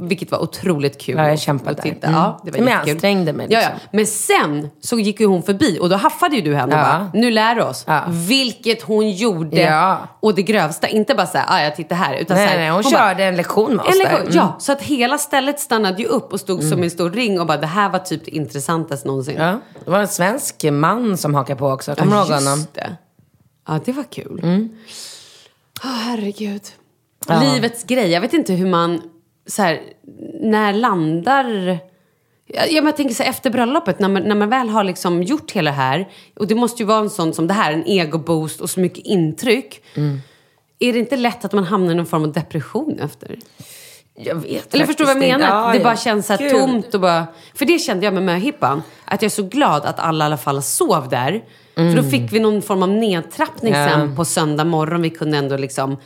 Vilket var otroligt kul Ja, jag kämpade att där. titta. Mm. Ja, det var Men jag ansträngde mig, Ja, ja. liksom. Men sen så gick ju hon förbi och då haffade ju du henne och Ja. bara, nu lär du oss. Ja. Vilket hon gjorde. Ja. Och det grövsta, inte bara såhär, ah, jag tittar här. Utan Nej, så här, nej, hon, bara, körde en lektion med oss en där. lektion, Mm. Ja, så att hela stället stannade ju upp och stod som en stor ring och bara det här var typ det intressantaste någonsin. Ja. Det var en svensk man som hakade på också. Kommer du ihåg honom? det. Ja, det var kul. Mm. Ja, herregud. Livets grej. Jag vet inte hur man, så här, när landar... Ja, men jag tänker så här, efter bröllopet, när man, när man väl har liksom gjort hela det här. Och det måste ju vara en sån som det här, en egoboost och så mycket intryck. Mm. Är det inte lätt att man hamnar i någon form av depression efter? Jag vet Eller förstår du vad jag menar? Ja, det bara känns så här tomt och bara... För det kände jag med möhippan. Att jag är så glad att alla i alla fall sov där. För då fick vi någon form av nedtrappning Ja. sen på söndag morgon. Vi kunde ändå liksom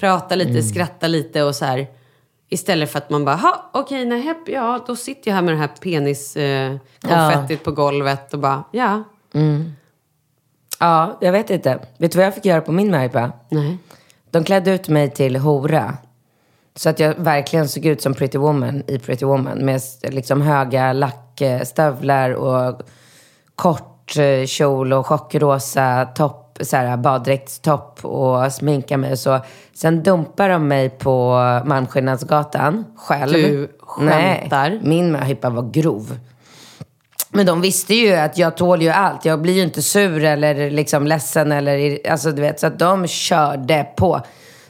prata lite, skratta lite och så här. Istället för att man bara, ha okej, nej, hepp, ja, då sitter jag här med det här penis eh, konfettit på golvet och bara, ja, Ja, jag vet inte. Vet du vad jag fick göra på min möhippa? nej. De klädde ut mig till hora. Så att jag verkligen såg ut som Pretty Woman i Pretty Woman. Med liksom höga lackstövlar och kort eh, kjol och chockrosa topp, så här, baddräktstopp och sminka mig och så. Sen dumpar de mig på Malmskillnadsgatan själv. Du skämtar. Nej, min möhippa var grov. Men de visste ju att jag tål ju allt. Jag blir ju inte sur eller liksom ledsen eller alltså du vet. Så att de körde på.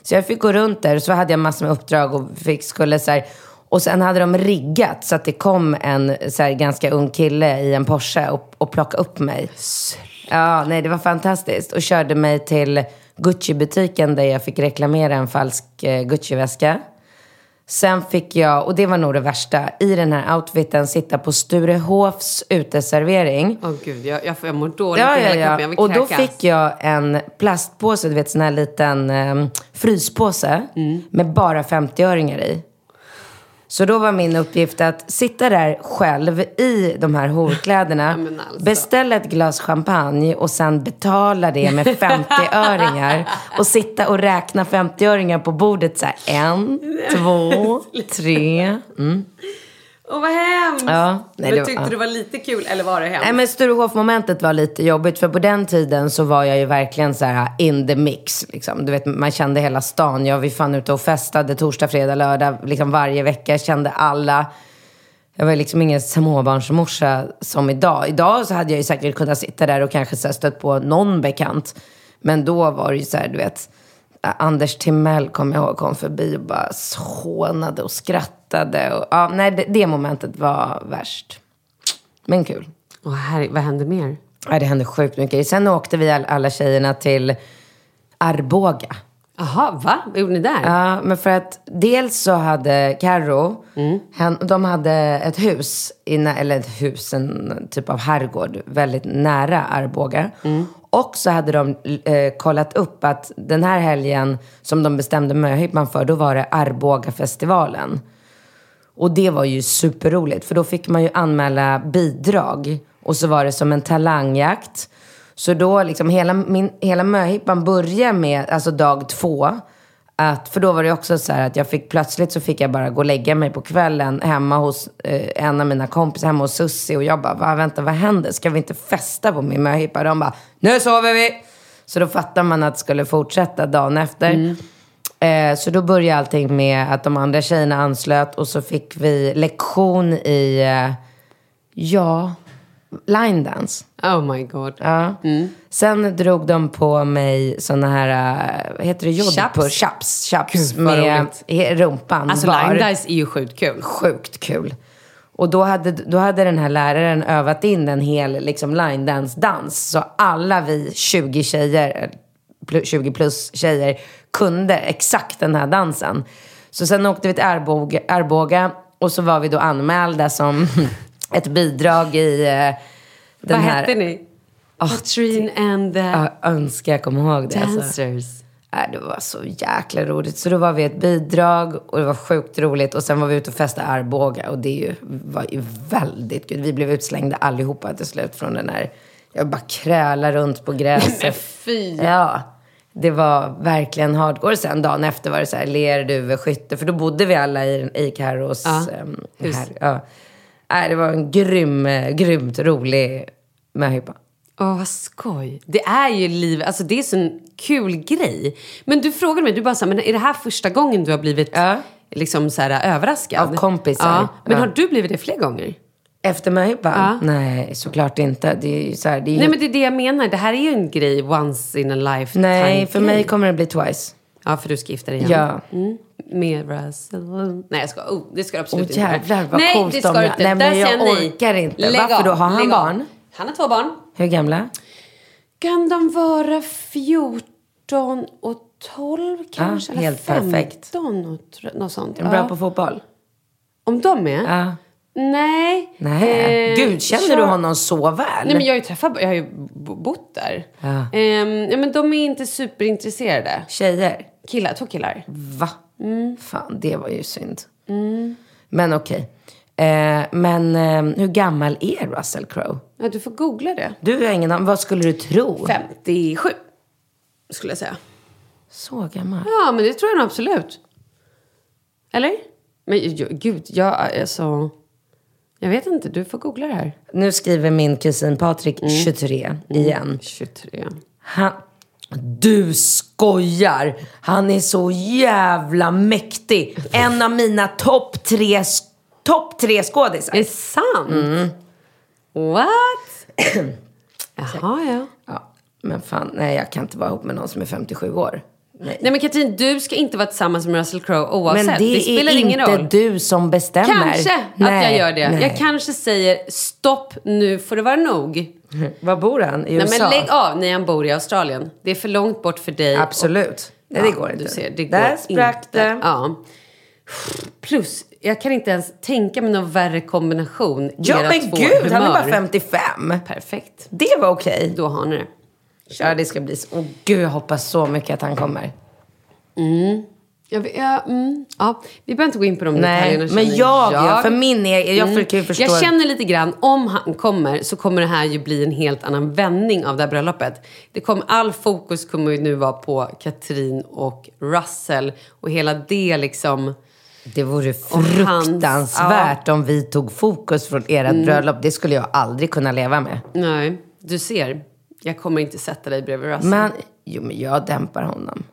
Så jag fick gå runt där och så hade jag massor med uppdrag och fick, skulle så här, Och sen hade de riggat så att det kom en så ganska ung kille i en Porsche och, och plockade upp mig. Ja, nej det var fantastiskt. Och körde mig till Gucci-butiken där jag fick reklamera en falsk eh, Gucci-väska. Sen fick jag, och det var nog det värsta, i den här outfiten sitta på Sturehofs uteservering. Åh gud, jag, jag, jag mår dåligt Ja, ja, kroppen. Jag ja. vill Och då fick jag en plastpåse, du vet sån här liten eh, fryspåse Mm. med bara 50-öringar i. Så då var min uppgift att sitta där själv i de här horkläderna, alltså. beställa ett glas champagne och sen betala det med 50-öringar. och sitta och räkna 50-öringar på bordet så här. En, två, tre. Mm. Åh, vad hemskt! Ja, nej, men det tyckte ja. du var lite kul eller var det hemskt? Nej men Sturehof-momentet var lite jobbigt för på den tiden så var jag ju verkligen så här in the mix. Liksom. Du vet, man kände hela stan. Jag var fan ute och festade torsdag, fredag, lördag liksom varje vecka. Jag kände alla. Jag var liksom ingen småbarnsmorsa som idag. Idag så hade jag ju säkert kunnat sitta där och kanske så här stött på någon bekant. Men då var det ju så här, du vet. Anders Timell kom jag ihåg kom förbi och bara hånade och skrattade. Och, ja, nej, det, det momentet var värst. Men kul. Åh, herre, vad hände mer? Ja, det hände sjukt mycket. Sen åkte vi all- alla tjejerna till Arboga. Jaha, va? Vad gjorde ni där? Ja, men för att dels så hade Karo, hen, de hade ett hus, i, nä- eller ett hus, en typ av herrgård, väldigt nära Arboga. Och så hade de eh, kollat upp att den här helgen som de bestämde möhippan för, då var det Arboga-festivalen. Och det var ju superroligt, för då fick man ju anmäla bidrag. Och så var det som en talangjakt. Så då liksom hela, min, hela möhippan började med, alltså dag två. Att, för då var det också så här att jag fick, plötsligt så fick jag bara gå och lägga mig på kvällen hemma hos eh, en av mina kompisar, hemma hos Sussi. Och jag bara, Va, vänta vad händer? Ska vi inte festa på min möhippa? De bara, nu sover vi! Så då fattar man att det skulle fortsätta dagen efter. Eh, så då började allting med att de andra tjejerna anslöt och så fick vi lektion i, eh, ja, line dance. Oh my god. Ja. Sen drog de på mig såna här, eh, vad heter det, jodhpur? Chaps. Chaps. Chaps Gud, med roligt. rumpan Alltså var. line dice är ju sjukt kul. Sjukt kul. Och då hade, då hade den här läraren övat in en hel liksom, line dance dans Så alla vi 20 tjejer, pl- 20 plus tjejer, kunde exakt den här dansen. Så sen åkte vi till Arboga, Arboga och så var vi då anmälda som ett bidrag i eh, den Vad här... hette ni? Katrine and the Jag önskar jag kommer ihåg det. Alltså. Dancers. Nej, det var så jäkla roligt. Så då var vi ett bidrag och det var sjukt roligt. Och sen var vi ute och festade Arboga och det ju, var ju väldigt kul. Vi blev utslängda allihopa till slut från den här... Jag bara kräla runt på gräset. fy. Ja, det var verkligen hardcore. Sen dagen efter var det så här lerduveskytte. För då bodde vi alla i, i Carros Ja, ehm, hus. här. Ja. Nej, det var en grym, eh, grymt rolig möhippa. Åh, vad skoj. Det är ju liv, alltså det är så en kul grej. Men du frågade mig, du bara så här, men är det här första gången du har blivit Ja. liksom så här överraskad? Av kompisar. Ja. Men Ja. har du blivit det fler gånger? Efter möhippan? Ja. Nej, såklart inte. Det är så här, det är. Nej men det är det jag menar, det här är ju en grej once in a lifetime Nej, för mig kommer det bli twice. Ja, för du ska gifta dig igen. Ja. Mm. Med Russell. Nej jag ska, oh, det ska du absolut Åh inte. jävlar vad nej, det ska du inte. Nej, Där men jag orkar inte. Lägg Varför av, då? Har han lägg av. barn? Han har två barn. Hur gamla? Kan de vara 14 och 12 kanske? eller helt perfekt. 15 och tr- något sånt. Är de bra Ja. på fotboll? Om de är? Ja. Nej. Nej. Eh, Gud, känner Char- du honom så väl? Nej men jag har ju träffat, jag har ju bott där. Ja. Ja, men de är inte superintresserade. Tjejer? Killar, två killar. Va? Fan, det var ju synd. Men okej. Eh, men eh, hur gammal är Russell Crowe? Ja, du får googla det. Du har ingen aning. Vad skulle du tro? 57, skulle jag säga. Så gammal? Ja, men det tror jag nog absolut. Eller? Men gud, jag alltså... Jag vet inte, du får googla det här. Nu skriver min kusin Patrik 23 igen. 23. Han, du skojar! Han är så jävla mäktig. En av mina topp tre, topp tre skådisar. Är det sant? What? Jaha, ja. Ja, men fan, nej jag kan inte vara ihop med någon som är 57 år. Nej. men Katrin, du ska inte vara tillsammans med Russell Crowe oavsett. Men det, spelar är ingen inte roll. du som bestämmer. Kanske att Nej, jag gör det. nej. Jag kanske säger stopp, nu får det vara nog. Var bor han? I Nej, USA? men lägg av. Nej, han bor i Australien. Det är för långt bort för dig. Absolut. Nej, det Ja, går inte. Du ser, det Där går sprack inte. det. Ja. Plus, jag kan inte ens tänka mig någon värre kombination. Ja men gud, han är humör. bara 55. Perfekt. Det var okej. Då har ni det. Ja, det ska bli så. Åh gud, jag hoppas så mycket att han kommer. Jag, vet- ja, mm, ja, vi behöver inte gå in på de Nej, detaljerna. men känner jag, ja, för min egen, jag Mm. kan ju förstå. Jag känner lite grann, om han kommer så kommer det här ju bli en helt annan vändning av det här bröllopet. Det kommer, all fokus kommer ju nu vara på Katrin och Russell och hela det liksom. Det vore fruktansvärt om vi tog fokus från ert Mm. bröllop. Det skulle jag aldrig kunna leva med. Nej, du ser. Jag kommer inte sätta dig bredvid Russell. Men, jo men jag dämpar honom.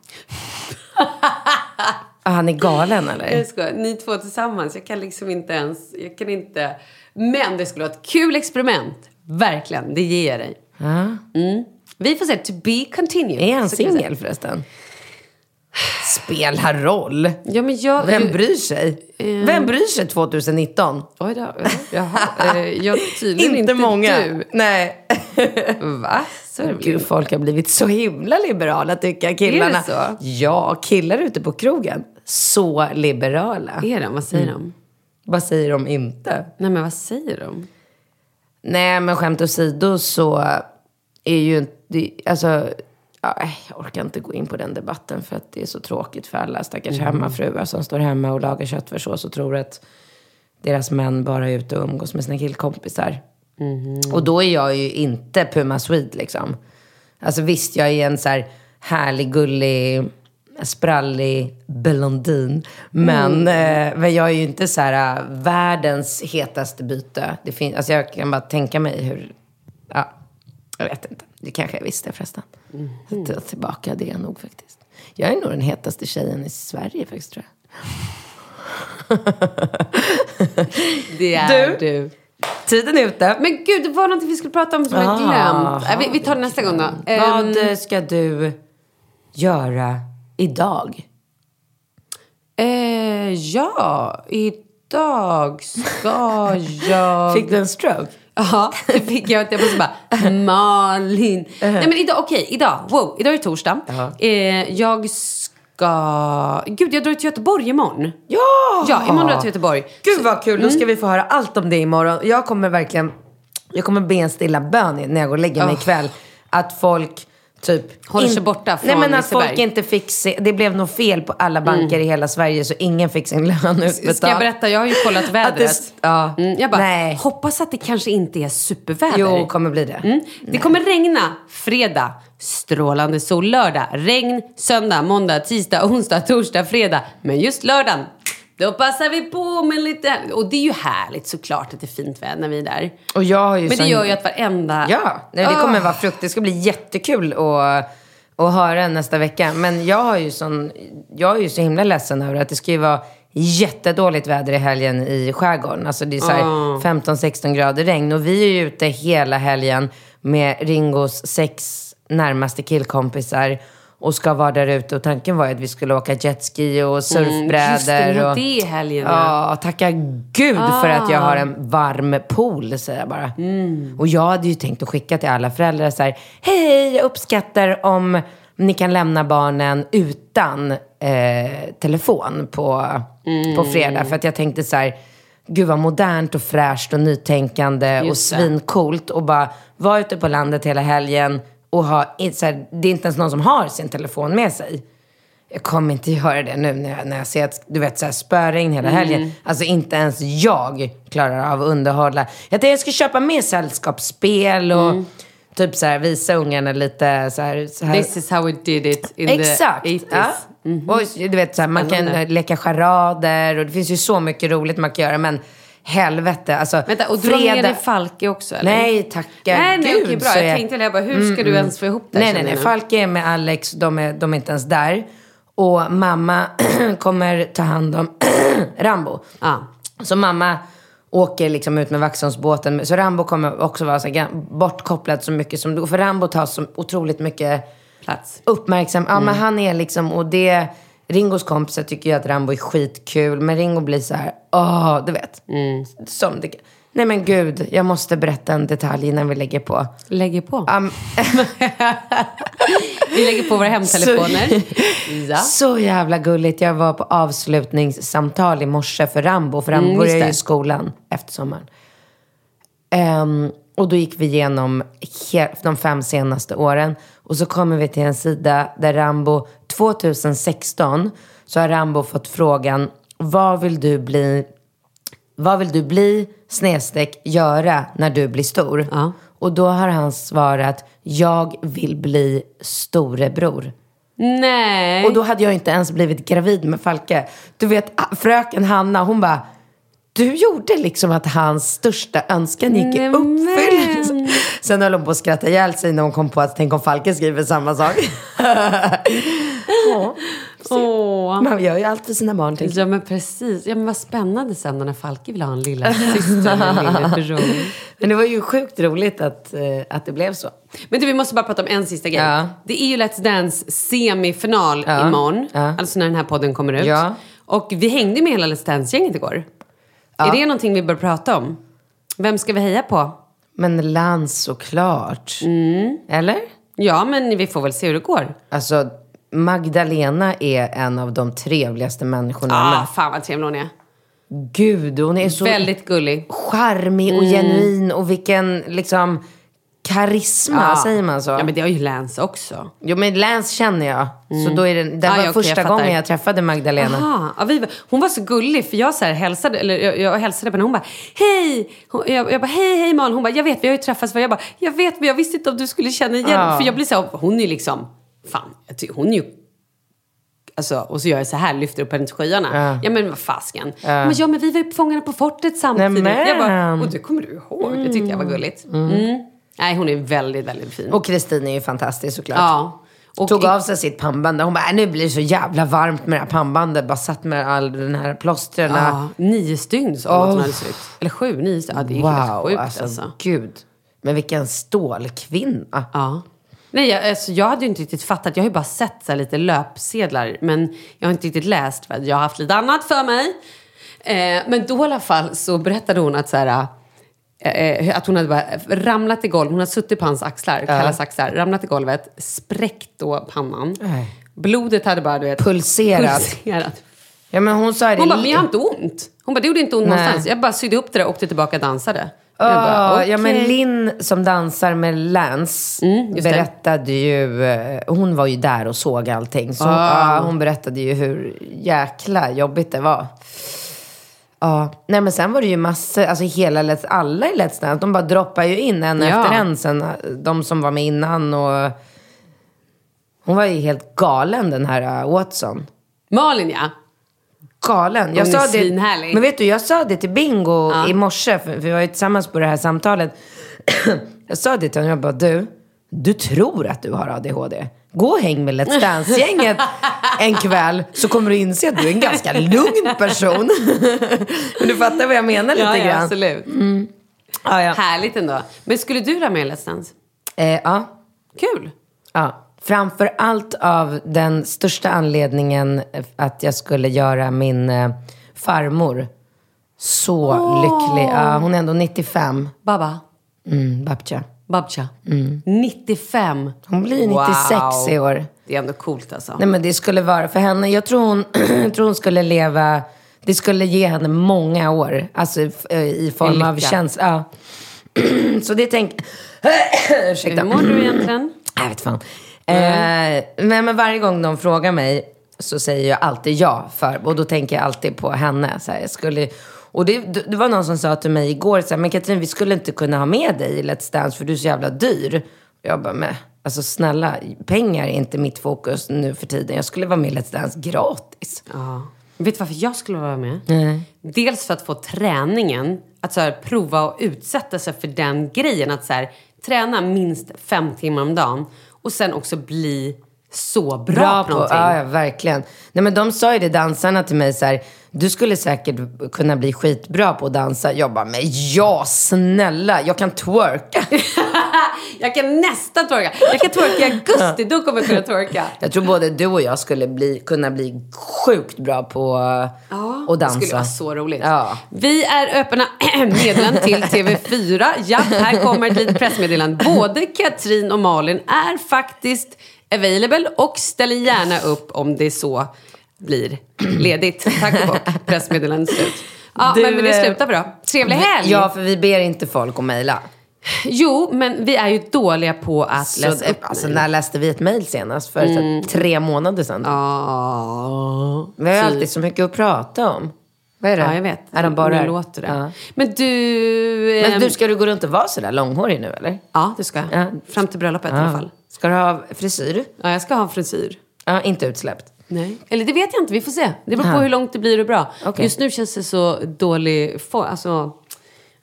Ah, han är galen eller? Jag skojar. Ni två tillsammans. Jag kan liksom inte ens... Jag kan inte... Men det skulle vara ett kul experiment. Verkligen. Det ger jag dig. Ja. Mm. Vi får se. To be continued. Är han singel förresten? Spelar roll. Ja, men jag... Vem bryr sig? Vem bryr sig 2019? Oj då. Jaha. Eh, jag, tydligen Inte, inte, många. du. Nej. Va? Väl Gud, folk har blivit så himla liberala tycker killarna. Är det så? Ja, killar ute på krogen. Så liberala. Är de? Vad säger Mm. de? Vad säger de inte? Nej, men vad säger de? Nej, men skämt åsido så är ju inte... Alltså, ja, jag orkar inte gå in på den debatten för att det är så tråkigt för alla stackars hemmafruar som står hemma och lagar köttfärssås och tror att deras män bara är ute och umgås med sina killkompisar. Och då är jag ju inte Puma Swede liksom. Alltså visst, jag är en så här härlig, gullig, sprallig blondin. Men, eh, men jag är ju inte så här äh, världens hetaste byte. Det fin- alltså jag kan bara tänka mig hur... Ja, jag vet inte. Det kanske jag visste förresten. Mm. Ta tillbaka det är jag nog faktiskt. Jag är nog den hetaste tjejen i Sverige faktiskt tror jag. Det är Du? du. Tiden är ute. Men gud, det var någonting vi skulle prata om som jag Ah, glömt. Nej, vi, vi tar det nästa gång då. Vad ska du göra idag? eh, ja, idag ska jag... Fick du en stroke? Ja, det fick jag. Jag måste bara, Malin. Nej men idag, okej, idag. Wow, idag är det torsdag. Eh, jag ska... Gud, jag drar till Göteborg imorgon. Ja! Ja, imorgon drar jag till Göteborg. Gud vad kul, då ska vi få höra allt om det imorgon. Jag kommer verkligen, jag kommer be en stilla bön när jag går och lägger mig Oh. ikväll. Att folk typ... Håller sig borta från Nej men att Liseberg. folk inte fick se, det blev nog fel på alla banker i hela Sverige så ingen fick sin lön utbetald. Ska jag berätta? Jag har ju kollat Att vädret. det, ja. Mm, jag bara, Nej. hoppas att det kanske inte är superväder. Jo, kommer bli det. Mm. Det kommer regna fredag, strålande sol lördag, regn söndag, måndag, tisdag, onsdag, torsdag, fredag. Men just lördagen, då passar vi på med lite... Och det är ju härligt såklart att det är fint väder när vi är där. Och jag har ju Men det gör ju att varenda... Ja, nej, det kommer Ah. vara frukt. Det ska bli jättekul att, att höra nästa vecka. Men jag, har ju sån, jag är ju så himla ledsen över att det ska ju vara jättedåligt väder i helgen i skärgården. Alltså det är så här Ah. 15-16 grader regn. Och vi är ju ute hela helgen med Ringos sex närmaste killkompisar. Och ska vara där ute. Och tanken var ju att vi skulle åka jetski och surfbrädor. Mm, just det, och, det helgen, ja. Ja, tacka gud för att jag Ah. har en varm pool, säger jag bara. Mm. Och jag hade ju tänkt att skicka till alla föräldrar så här, hej, jag uppskattar om ni kan lämna barnen utan eh, telefon på, på Mm. fredag. För att jag tänkte så här, gud vad modernt och fräscht och nytänkande och Just det. svincoolt. Och bara vara ute på landet hela helgen och ha, så här, det är inte ens någon som har sin telefon med sig. Jag kommer inte göra det nu när jag, när jag ser att, du vet, så här, spöregn hela helgen. Alltså inte ens jag klarar av att underhålla. Jag tänkte jag ska köpa mer sällskapsspel och typ så här, visa ungarna lite så här. Så här. This is how we did it in Exakt. the 80s. Ja. Och du vet, så man kan leka charader och det finns ju så mycket roligt man kan göra. Men helvete, alltså. Vänta, och drar ner dig Falke också eller? Nej, tacka Nej, nej, gud. okej, bra. Jag är- tänkte jag bara, hur ska du ens få ihop det Nej, nej, nej. jag? Falke är med Alex, de är, de är inte ens där. Och mamma kommer ta hand om Rambo. Ja. Så mamma åker liksom ut med Vaxholmsbåten. Så Rambo kommer också vara så här, bortkopplad så mycket som du. För Rambo tar så otroligt mycket plats. uppmärksam. Ja, men han är liksom, och det, Ringos kompisar tycker ju att Rambo är skitkul. Men Ringo blir så här, åh, du vet. Som det, nej men gud, jag måste berätta en detalj innan vi lägger på. Lägger på. Um, Vi lägger på våra hemtelefoner. ja. Så jävla gulligt. Jag var på avslutningssamtal i morse för Rambo. För han Mm, börjar ju i skolan efter sommaren. Ehm, och då gick vi igenom de fem senaste åren. Och så kommer vi till en sida där Rambo, 2016, så har Rambo fått frågan, vad vill du bli, vad vill du bli, snedstreck, göra när du blir stor? Ja. Och då har han svarat, jag vill bli storebror. Nej. Och då hade jag inte ens blivit gravid med Falke. Du vet, fröken Hanna, hon bara, du gjorde liksom att hans största önskan gick i uppfyllelse. Sen höll hon på att skratta ihjäl sig när hon kom på att tänk om Falke skriver samma sak. ja. Man gör ju allt för sina barn. jag. Ja men precis. Ja men vad spännande sen när Falke vill ha en lilla syster eller en lillebror. Men det var ju sjukt roligt att, eh, att det blev så. Men du, vi måste bara prata om en sista grej. Ja. Det är ju Let's Dance semifinal Ja. imorgon. Ja. Alltså när den här podden kommer ut. Ja. Och vi hängde med hela Let's Dance-gänget igår. Är det någonting vi bör prata om? Vem ska vi heja på? Men Lans såklart. Eller? Ja, men vi får väl se hur det går. Alltså, Magdalena är en av de trevligaste människorna. Ah, med. fan vad trevlig hon är. Gud, hon är så Väldigt gullig. charmig och genuin och vilken liksom karisma, säger man så? Ja, men det har ju Lance också. Jo men Lance känner jag. Så då är det, det Ah, var ja, okej, första jag gången jag träffade Magdalena. Aha, ja, vi, hon var så gullig för jag så här hälsade, eller jag, jag hälsade på henne hon bara hej! Hon, jag, jag bara hej hej Malin, hon bara jag vet vi har ju träffats jag bara jag vet men jag visste inte om du skulle känna igen Ja. För jag blir så här, hon är liksom, fan, hon är ju Alltså, och så gör jag så här, lyfter upp henne till skyarna. Ja, Ja. men vad fasken. Men ja men vi var ju Fångarna på fortet samtidigt. Jag bara, och det kommer du ihåg? Det tyckte jag var gulligt. Mm. Nej hon är väldigt, väldigt fin. Och Kristin är ju fantastisk såklart. ja. Och Tog av sig sitt pannband. Hon bara, "Äh, nu blir det så jävla varmt med det här pannbandet. Bara satt med all den här plåstren. Ja, nio stygn sa hon att hon hade sytt. Eller sju, nio stygn. Ja, det är ju helt Wow, sjukt alltså, alltså. gud. Men vilken stålkvinna. Ja. Nej, jag, alltså, jag hade ju inte riktigt fattat. Jag har ju bara sett så lite löpsedlar. Men jag har inte riktigt läst för jag har haft lite annat för mig. Eh, men då i alla fall så berättade hon att så här, eh, att hon hade bara ramlat i golvet. Hon hade suttit på hans axlar, Kallas axlar, ramlat i golvet, spräckt då pannan. Blodet hade bara, du vet, Pulserat. pulserat. Ja men hon sa det. Hon bara, men jag har inte ont. Hon bara, det gjorde inte ont Nej. någonstans. Jag bara sydde upp det där och åkte tillbaka och dansade. Ja, bara, ja men. Linn som dansar med Lance Mm, berättade ju, eh, hon var ju där och såg allting. Så Ah. ja, hon berättade ju hur jäkla jobbigt det var. Ja, nej men sen var det ju massor, alltså hela Let's, alla i Let's Dance, de bara droppar ju in en Ja. efter en sen, eh, de som var med innan och hon var ju helt galen den här eh, Watson. Malin ja. Galen. Jag sa det, men vet du, jag sa det till Bingo i morse, för, vi var ju tillsammans på det här samtalet. jag sa det till honom, jag bara, du, du tror att du har ADHD. Gå och häng med Let's Dance-gänget en kväll så kommer du inse att du är en ganska lugn person. Men du fattar vad jag menar lite Ja, ja, grann? absolut. Ja, ja. Härligt ändå. Men skulle du vara med i Let's Dance? Eh, ja. Kul. Ja, framför allt av den största anledningen att jag skulle göra min eh, farmor så lycklig. Ja, hon är ändå 95. Baba. Mm, Babcha. Babcha. 95. Hon blir 96 i år. Det är ändå coolt alltså. Nej men det skulle vara för henne. Jag tror hon, jag tror hon skulle leva, det skulle ge henne många år. Alltså eh, i form av känsla. Ja. Så det tänk... Ursäkta. Hur mår du egentligen? Jag vet fan. Eh, men, men varje gång de frågar mig så säger jag alltid ja. För, och då tänker jag alltid på henne. Så här, jag skulle, och det, det var någon som sa till mig igår, så här, men Katrin vi skulle inte kunna ha med dig i Let's Dance för du är så jävla dyr. Och jag bara, men alltså snälla, pengar är inte mitt fokus nu för tiden. Jag skulle vara med i Let's Dance gratis. Ja. Vet du varför jag skulle vara med? Dels för att få träningen, att så här, prova och utsätta sig för den grejen. Att så här, träna minst fem timmar om dagen och sen också bli så bra, bra på någonting. Ja, ja, verkligen. Nej, men de sa ju det, dansarna till mig så här, du skulle säkert kunna bli skitbra på att dansa. Jag bara, men ja, snälla, jag kan twerka. Jag kan nästan twerka. Jag kan twerka i augusti, då kommer jag kunna twerka. Jag tror både du och jag skulle bli, kunna bli sjukt bra på Ja, att dansa. Det skulle vara så roligt. Ja. Vi är öppna meddelanden till TV4. Ja, här kommer ett litet pressmeddelande. Både Katrin och Malin är faktiskt available och ställer gärna upp om det så blir ledigt. Tack och bock. Pressmeddelandet slut. Ja, Du, men, men det eh, slutar bra. Trevlig helg! Ja, för vi ber inte folk att mejla. Jo, men vi är ju dåliga på att Så, läsa upp alltså, mejl. när läste vi ett mejl senast? För Mm. så, tre månader sedan. Ja, Vi har ju typ. alltid så mycket att prata om. Vad är det? Ja, jag vet. Är de bara Nu låter det. Ja. Men du... Men ehm, du, ska du gå runt och vara sådär långhårig nu eller? Ja, det ska jag. Ja. Fram till bröllopet i alla fall. Ska du ha frisyr? Ja, jag ska ha frisyr. Ja, inte utsläppt. Nej. Eller det vet jag inte, vi får se. Det beror på Ja. hur långt det blir och bra. Okej. Just nu känns det så dålig form. Alltså,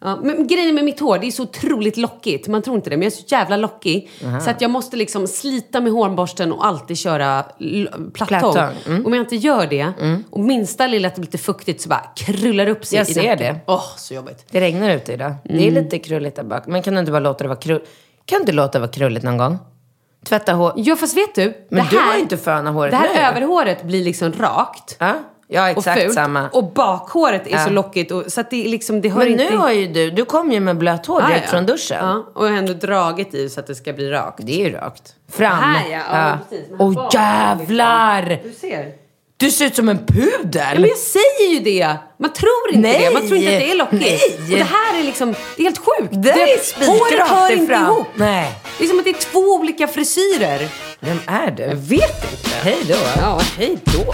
ja. Men grejen med mitt hår, det är så otroligt lockigt. Man tror inte det, men jag är så jävla lockig. Så att jag måste liksom slita med hårborsten och alltid köra plattång. Mm. Om jag inte gör det, och minsta lilla att det blir lite fuktigt så bara krullar upp sig Jag i ser nacken. det. Åh, så jobbigt. Det regnar ute idag. Det Mm. är lite krulligt där bak. Men kan du inte bara låta det vara krulligt? Kan du låta det vara krulligt någon gång? Tvätta hår. Ja, fast vet du? Men det du här, har ju inte föna håret Det här nu. överhåret blir liksom rakt. Ja, ja och exakt fult. samma. Och bakhåret är Ja. så lockigt. Och, så att det, är liksom, det hör Men inte... nu har ju du, du kom ju med blött hår Ja, direkt ja. från duschen. Ja, och jag har ändå dragit i så att det ska bli rakt. Det är ju rakt. Fram. Här ja, ja, precis. Åh jävlar! Liksom. Du ser. Du ser ut som en pudel! Ja, men jag säger ju det! Man tror inte Nej. det. Man tror inte att det är lockigt. Nej. Och det här är liksom, det är helt sjukt. Det är spikrakt Håret hör inte fram. ihop. Nej. Det är som att det är två olika frisyrer. Vem är du? Jag vet inte. Hej då. Ja, hej då.